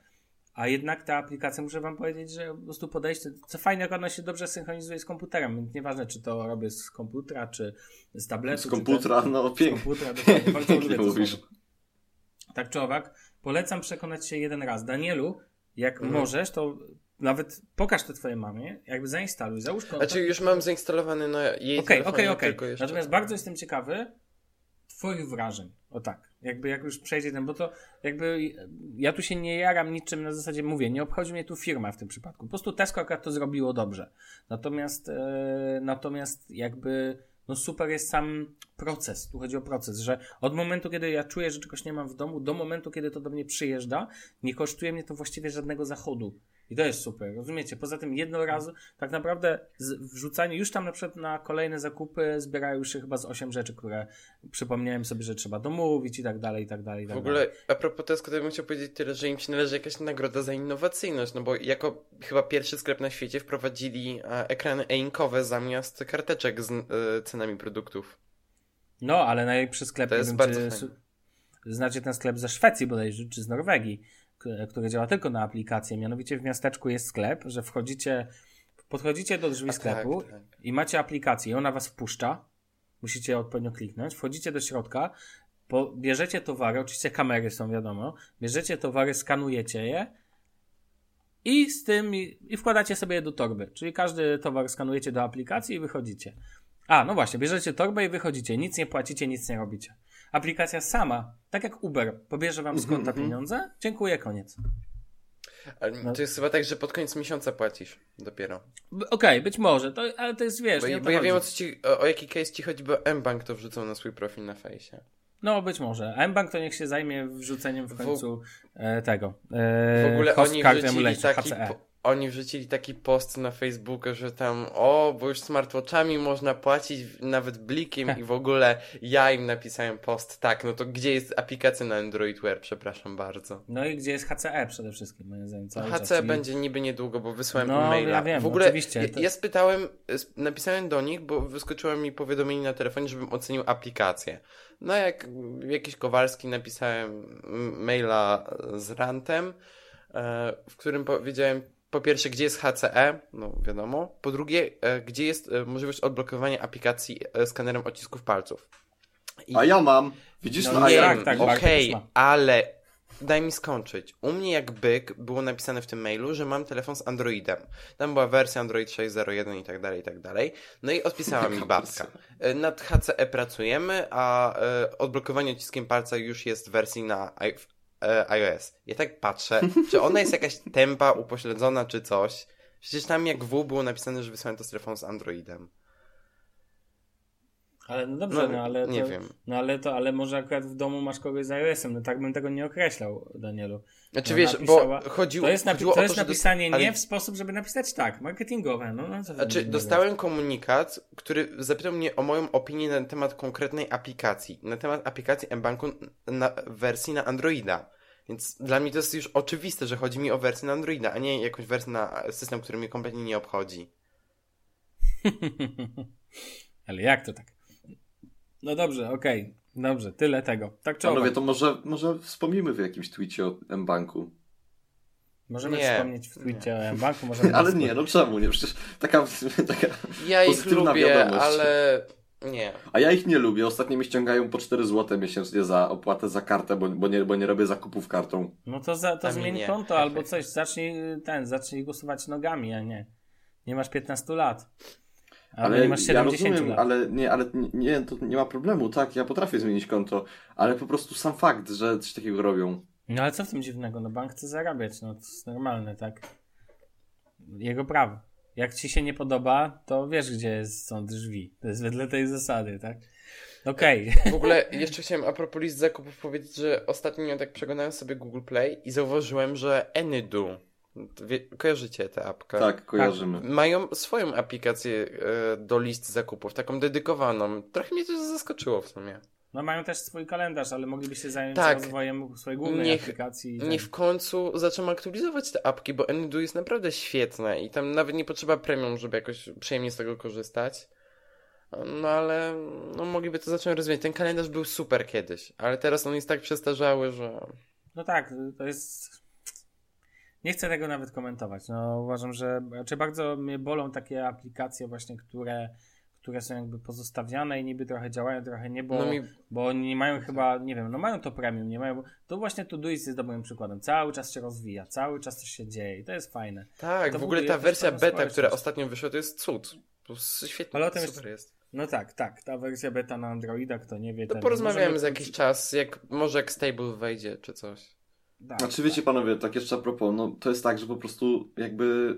A jednak ta aplikacja, muszę wam powiedzieć, że po prostu podejście, co fajnie, jak ona się dobrze synchronizuje z komputerem, więc nieważne, czy to robię z komputera, czy z tabletu. Z czy komputera, ten- no z pięknie. komputera, dokładnie, (laughs) bardzo mówisz. słowo. Tak czy owak, polecam przekonać się jeden raz. Danielu, jak Mhm. możesz, to nawet pokaż to twojej mamie, jakby zainstaluj, załóż konto. Znaczy już mam zainstalowany na jej Okej, telefonie, okej, okej. tylko jeszcze... Natomiast bardzo jestem ciekawy twoich wrażeń. O tak. Jakby jak już przejdzie ten, bo to jakby ja tu się nie jaram niczym na zasadzie mówię, nie obchodzi mnie tu firma w tym przypadku. Po prostu Tesco akurat to zrobiło dobrze. Natomiast e, natomiast jakby no super jest sam proces. Tu chodzi o proces, że od momentu, kiedy ja czuję, że czegoś nie mam w domu, do momentu, kiedy to do mnie przyjeżdża, nie kosztuje mnie to właściwie żadnego zachodu. I to jest super, rozumiecie? Poza tym jedno razu, tak naprawdę wrzucanie, już tam na przykład na kolejne zakupy zbierają już się chyba z 8 rzeczy, które przypomniałem sobie, że trzeba domówić i tak dalej, i tak dalej, i tak W dalej. ogóle, a propos Tesco, to bym chciał powiedzieć tyle, że im się należy jakaś nagroda za innowacyjność, no bo jako chyba pierwszy sklep na świecie wprowadzili e, ekrany e-inkowe zamiast karteczek z e, cenami produktów. No, ale najlepszy sklep, To jest wiem, bardzo czy znacie ten sklep ze Szwecji bodajże, czy z Norwegii, k- który działa tylko na aplikację. Mianowicie w miasteczku jest sklep, że wchodzicie, podchodzicie do drzwi A sklepu tak, tak. i macie aplikację i ona was wpuszcza. Musicie odpowiednio kliknąć. Wchodzicie do środka, po, bierzecie towary, oczywiście kamery są, wiadomo. Bierzecie towary, skanujecie je i z tym i, i wkładacie sobie je do torby. Czyli każdy towar skanujecie do aplikacji i wychodzicie. A, no właśnie, bierzecie torbę i wychodzicie. Nic nie płacicie, nic nie robicie. Aplikacja sama, tak jak Uber, pobierze wam z konta Mhm, pieniądze, dziękuję, koniec. No. to jest chyba tak, że pod koniec miesiąca płacisz dopiero. Okej, być może, to, ale to jest, wiesz, Bo, bo ja chodzi. wiem o, co ci, o, o jaki case ci chodzi, bo M-Bank to wrzucał na swój profil na fejsie. No, być może. MBank to niech się zajmie wrzuceniem w W- końcu e, tego. E, W ogóle oni wrzucili, emulation, taki, HCE. po, oni wrzucili taki post na Facebooka, że tam o, bo już smartwatchami można płacić nawet blikiem i w (laughs) ogóle ja im napisałem post, tak, no to gdzie jest aplikacja na Android Wear, przepraszam bardzo. No i gdzie jest HCE przede wszystkim, moim zdaniem. Cały HC czas, czyli- będzie niby niedługo, bo wysłałem No, e-maila. ja wiem, w ogóle oczywiście, ja, to- ja spytałem, napisałem do nich, bo wyskoczyło mi powiadomienie na telefonie, żebym ocenił aplikację. No jak jakiś Kowalski napisałem maila z rantem, e, w którym powiedziałem po pierwsze, gdzie jest HCE, no wiadomo. Po drugie, e, gdzie jest e, możliwość odblokowania aplikacji e, skanerem odcisków palców. I- A ja mam. Widzisz, No no, a nie, ja tak, tak, okej, ma. ale daj mi skończyć. U mnie jak byk było napisane w tym mailu, że mam telefon z Androidem. Tam była wersja Android 6.01 i tak dalej, i tak dalej. No i odpisała mi (laughs) babka. Nad HCE pracujemy, a odblokowanie odciskiem palca już jest w wersji na e, iOS. Ja tak patrzę, czy ona jest jakaś tempa, upośledzona, czy coś. Przecież tam jak W było napisane, że wysłałem to z telefonu z Androidem. Ale no dobrze, No, no, ale nie to, wiem. No ale to, ale może akurat w domu masz kogoś z iOS-em, no tak bym tego nie określał, Danielu. Znaczy No, wiesz, napisała- bo chodziło, To jest, napi- chodziło to jest to, napisanie dost- ale- nie w sposób, żeby napisać tak, marketingowe, no, no co Znaczy, dostałem komunikat, który zapytał mnie o moją opinię na temat konkretnej aplikacji. Na temat aplikacji mBanku na wersji na Androida. Więc dla mnie to jest już oczywiste, że chodzi mi o wersję na Androida, a nie jakąś wersję na system, który mnie kompletnie nie obchodzi. (laughs) Ale jak to tak? No dobrze, okej, dobrze, tyle tego. Tak czy Panowie, to może, może wspomnimy w jakimś tweetie o M-Banku. Możemy Nie. wspomnieć w Twitcie o banku, możemy (laughs) Ale nie, no czemu nie? Przecież taka, taka... Ja ich Pozytywna lubię, wiadomość. ale nie. A ja ich nie lubię. Ostatnio mi ściągają po 4 zł miesięcznie za opłatę za kartę, bo, bo, nie, bo nie robię zakupów kartą. No to, za, to A mi zmień nie. konto albo coś, zacznij ten, zacznij głosować nogami, a nie. Nie masz 15 lat. Albo nie masz ja 70 rozumiem, lat. ale nie, ale nie- to nie ma problemu, tak, ja potrafię zmienić konto, ale po prostu sam fakt, że coś takiego robią. No ale co w tym dziwnego? No bank chce zarabiać, no to jest normalne, tak? Jego prawo. Jak ci się nie podoba, to wiesz, gdzie jest, są drzwi. To jest wedle tej zasady, tak? Okej. W ogóle jeszcze chciałem a propos list zakupów powiedzieć, że ostatnio tak przeglądałem sobie Google Play i zauważyłem, że Anydo, wie, kojarzycie tę apkę? Tak, kojarzymy. Mają swoją aplikację e, do list zakupów, taką dedykowaną. Trochę mnie to zaskoczyło w sumie. No mają też swój kalendarz, ale mogliby się zająć Tak. rozwojem swojej głównej Niech- aplikacji. ten- Niech w końcu zaczną aktualizować te apki, bo Anydo jest naprawdę świetne i tam nawet nie potrzeba premium, żeby jakoś przyjemnie z tego korzystać. No ale no, mogliby to zacząć rozwijać. Ten kalendarz był super kiedyś, ale teraz on jest tak przestarzały, że... No tak, to jest. Nie chcę tego nawet komentować. No, uważam, że czy bardzo mnie bolą takie aplikacje właśnie, które, które są jakby pozostawiane i niby trochę działają, trochę nie, bo, No mi- bo oni nie mają chyba, nie wiem, no mają to premium, nie mają. To właśnie Todoist jest dobrym przykładem. Cały czas się rozwija, cały czas coś się dzieje i to jest fajne. Tak, To w ogóle ta wersja beta, która ostatnio wyszła, to jest cud. To jest świetnie, Ale o tym super jest. No tak, tak. Ta wersja beta na Androida, kto nie wie, To ten- porozmawiamy możemy- za jakiś czas, jak może jak Stable wejdzie, czy coś. Tak, Znaczy wiecie panowie, tak jeszcze a propos, no to jest tak, że po prostu jakby,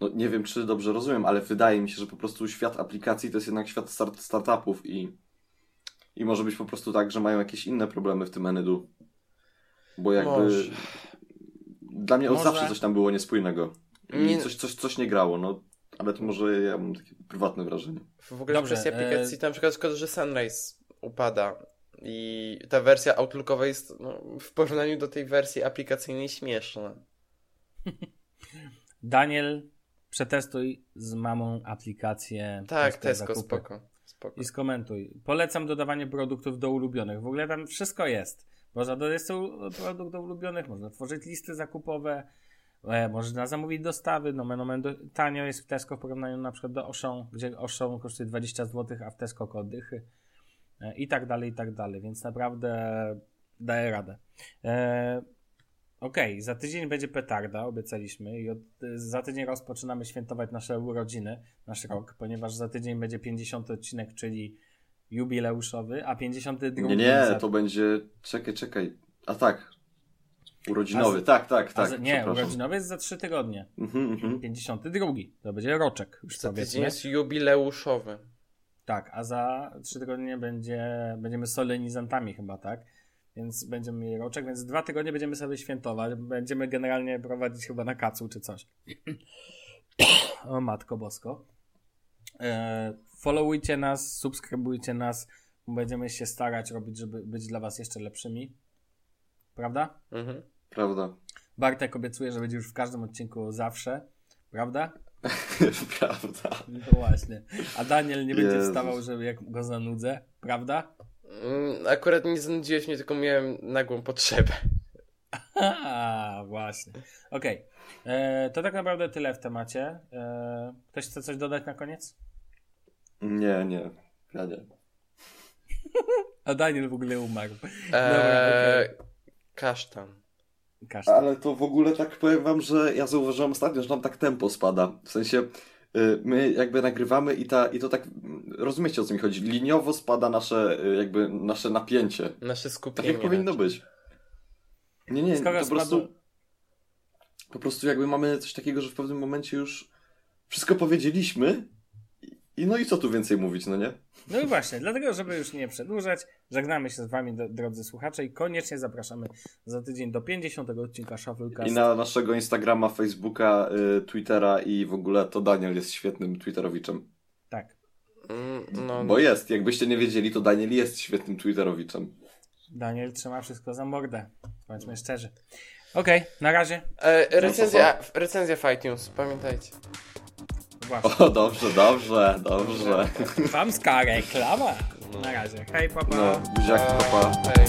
no nie wiem czy dobrze rozumiem, ale wydaje mi się, że po prostu świat aplikacji to jest jednak świat start, startupów i, i może być po prostu tak, że mają jakieś inne problemy w tym Enydu. Bo jakby Może. dla mnie od Może. zawsze coś tam było niespójnego. I Nie- coś, coś, coś nie grało, no ale to może ja mam takie prywatne wrażenie. W ogóle Dobrze, w kwestii e- aplikacji, to na przykład szkoda, że Sunrise upada i ta wersja outlookowa jest no, w porównaniu do tej wersji aplikacyjnej śmieszna. (laughs) Daniel, przetestuj z mamą aplikację. Tak, Tesco Zakupy. spoko. spoko. I skomentuj. Polecam dodawanie produktów do ulubionych. W ogóle tam wszystko jest. Można dodać produkt do ulubionych, można tworzyć listy zakupowe, e, można zamówić dostawy. No, men, men, do, tanio jest w Tesco w porównaniu na przykład do Auchan, gdzie Auchan kosztuje 20 zł, a w Tesco około dychy. E, I tak dalej, i tak dalej. Więc naprawdę daje radę. E, Okej, za tydzień będzie petarda, obiecaliśmy i od, za tydzień rozpoczynamy świętować nasze urodziny, nasz rok, ponieważ za tydzień będzie 50 odcinek, czyli jubileuszowy, a 52 Nie, nie, za, to będzie, czekaj, czekaj, a tak, urodzinowy, A z- tak, tak, tak, za, Nie, urodzinowy jest za 3 tygodnie. Mhm, mhm. 52 to będzie roczek, już Za tydzień powiedzmy. jest jubileuszowy. Tak, a za 3 tygodnie będzie, będziemy solenizantami chyba, tak? Więc będziemy mieli roczek, więc dwa tygodnie będziemy sobie świętować. Będziemy generalnie prowadzić chyba na kacu czy coś. (clears throat) o matko bosko. E, followujcie nas, subskrybujcie nas. Będziemy się starać robić, żeby być dla was jeszcze lepszymi. Prawda? Mhm. Prawda. Bartek obiecuje, że będzie już w każdym odcinku zawsze. Prawda? (laughs) Prawda. No właśnie. A Daniel nie będzie Jezus. wstawał, żeby jak go zanudzę. Prawda? Mm, Akurat nie zanudziłeś mnie, tylko miałem nagłą potrzebę. (laughs) A, właśnie. Okej. E, To tak naprawdę tyle w temacie. E, Ktoś chce coś dodać na koniec? Nie, nie, ja nie. (laughs) A Daniel w ogóle umarł. Eee, okej. Kasztan. Kaszle. Ale to w ogóle tak powiem wam, że ja zauważyłem ostatnio, że nam tak tempo spada. W sensie y, my jakby nagrywamy i, ta, i to tak, rozumiecie o co mi chodzi, liniowo spada nasze y, jakby nasze napięcie. Nasze Tak skupienie. jak powinno raczej. być. Nie, nie, Skoro to po prostu, spadło- po prostu jakby mamy coś takiego, że w pewnym momencie już wszystko powiedzieliśmy i- no i co tu więcej mówić, no nie? No i właśnie, dlatego, żeby już nie przedłużać, żegnamy się z wami, drodzy słuchacze, i koniecznie zapraszamy za tydzień do 50 odcinka Shufflecast. I na naszego Instagrama, Facebooka, y, Twittera i w ogóle to Daniel jest świetnym Twitterowiczem. Tak. Mm, No, Bo jest, jakbyście nie wiedzieli, to Daniel jest świetnym Twitterowiczem. Daniel trzyma wszystko za mordę. Bądźmy szczerzy. Okej, na razie. E, recenzja, recenzja w iTunes, pamiętajcie. Właśnie. O, dobrze, dobrze, dobrze. Tak. Wamska reklama. Na razie. Hej, papa. No, buziaki, papa. Hej.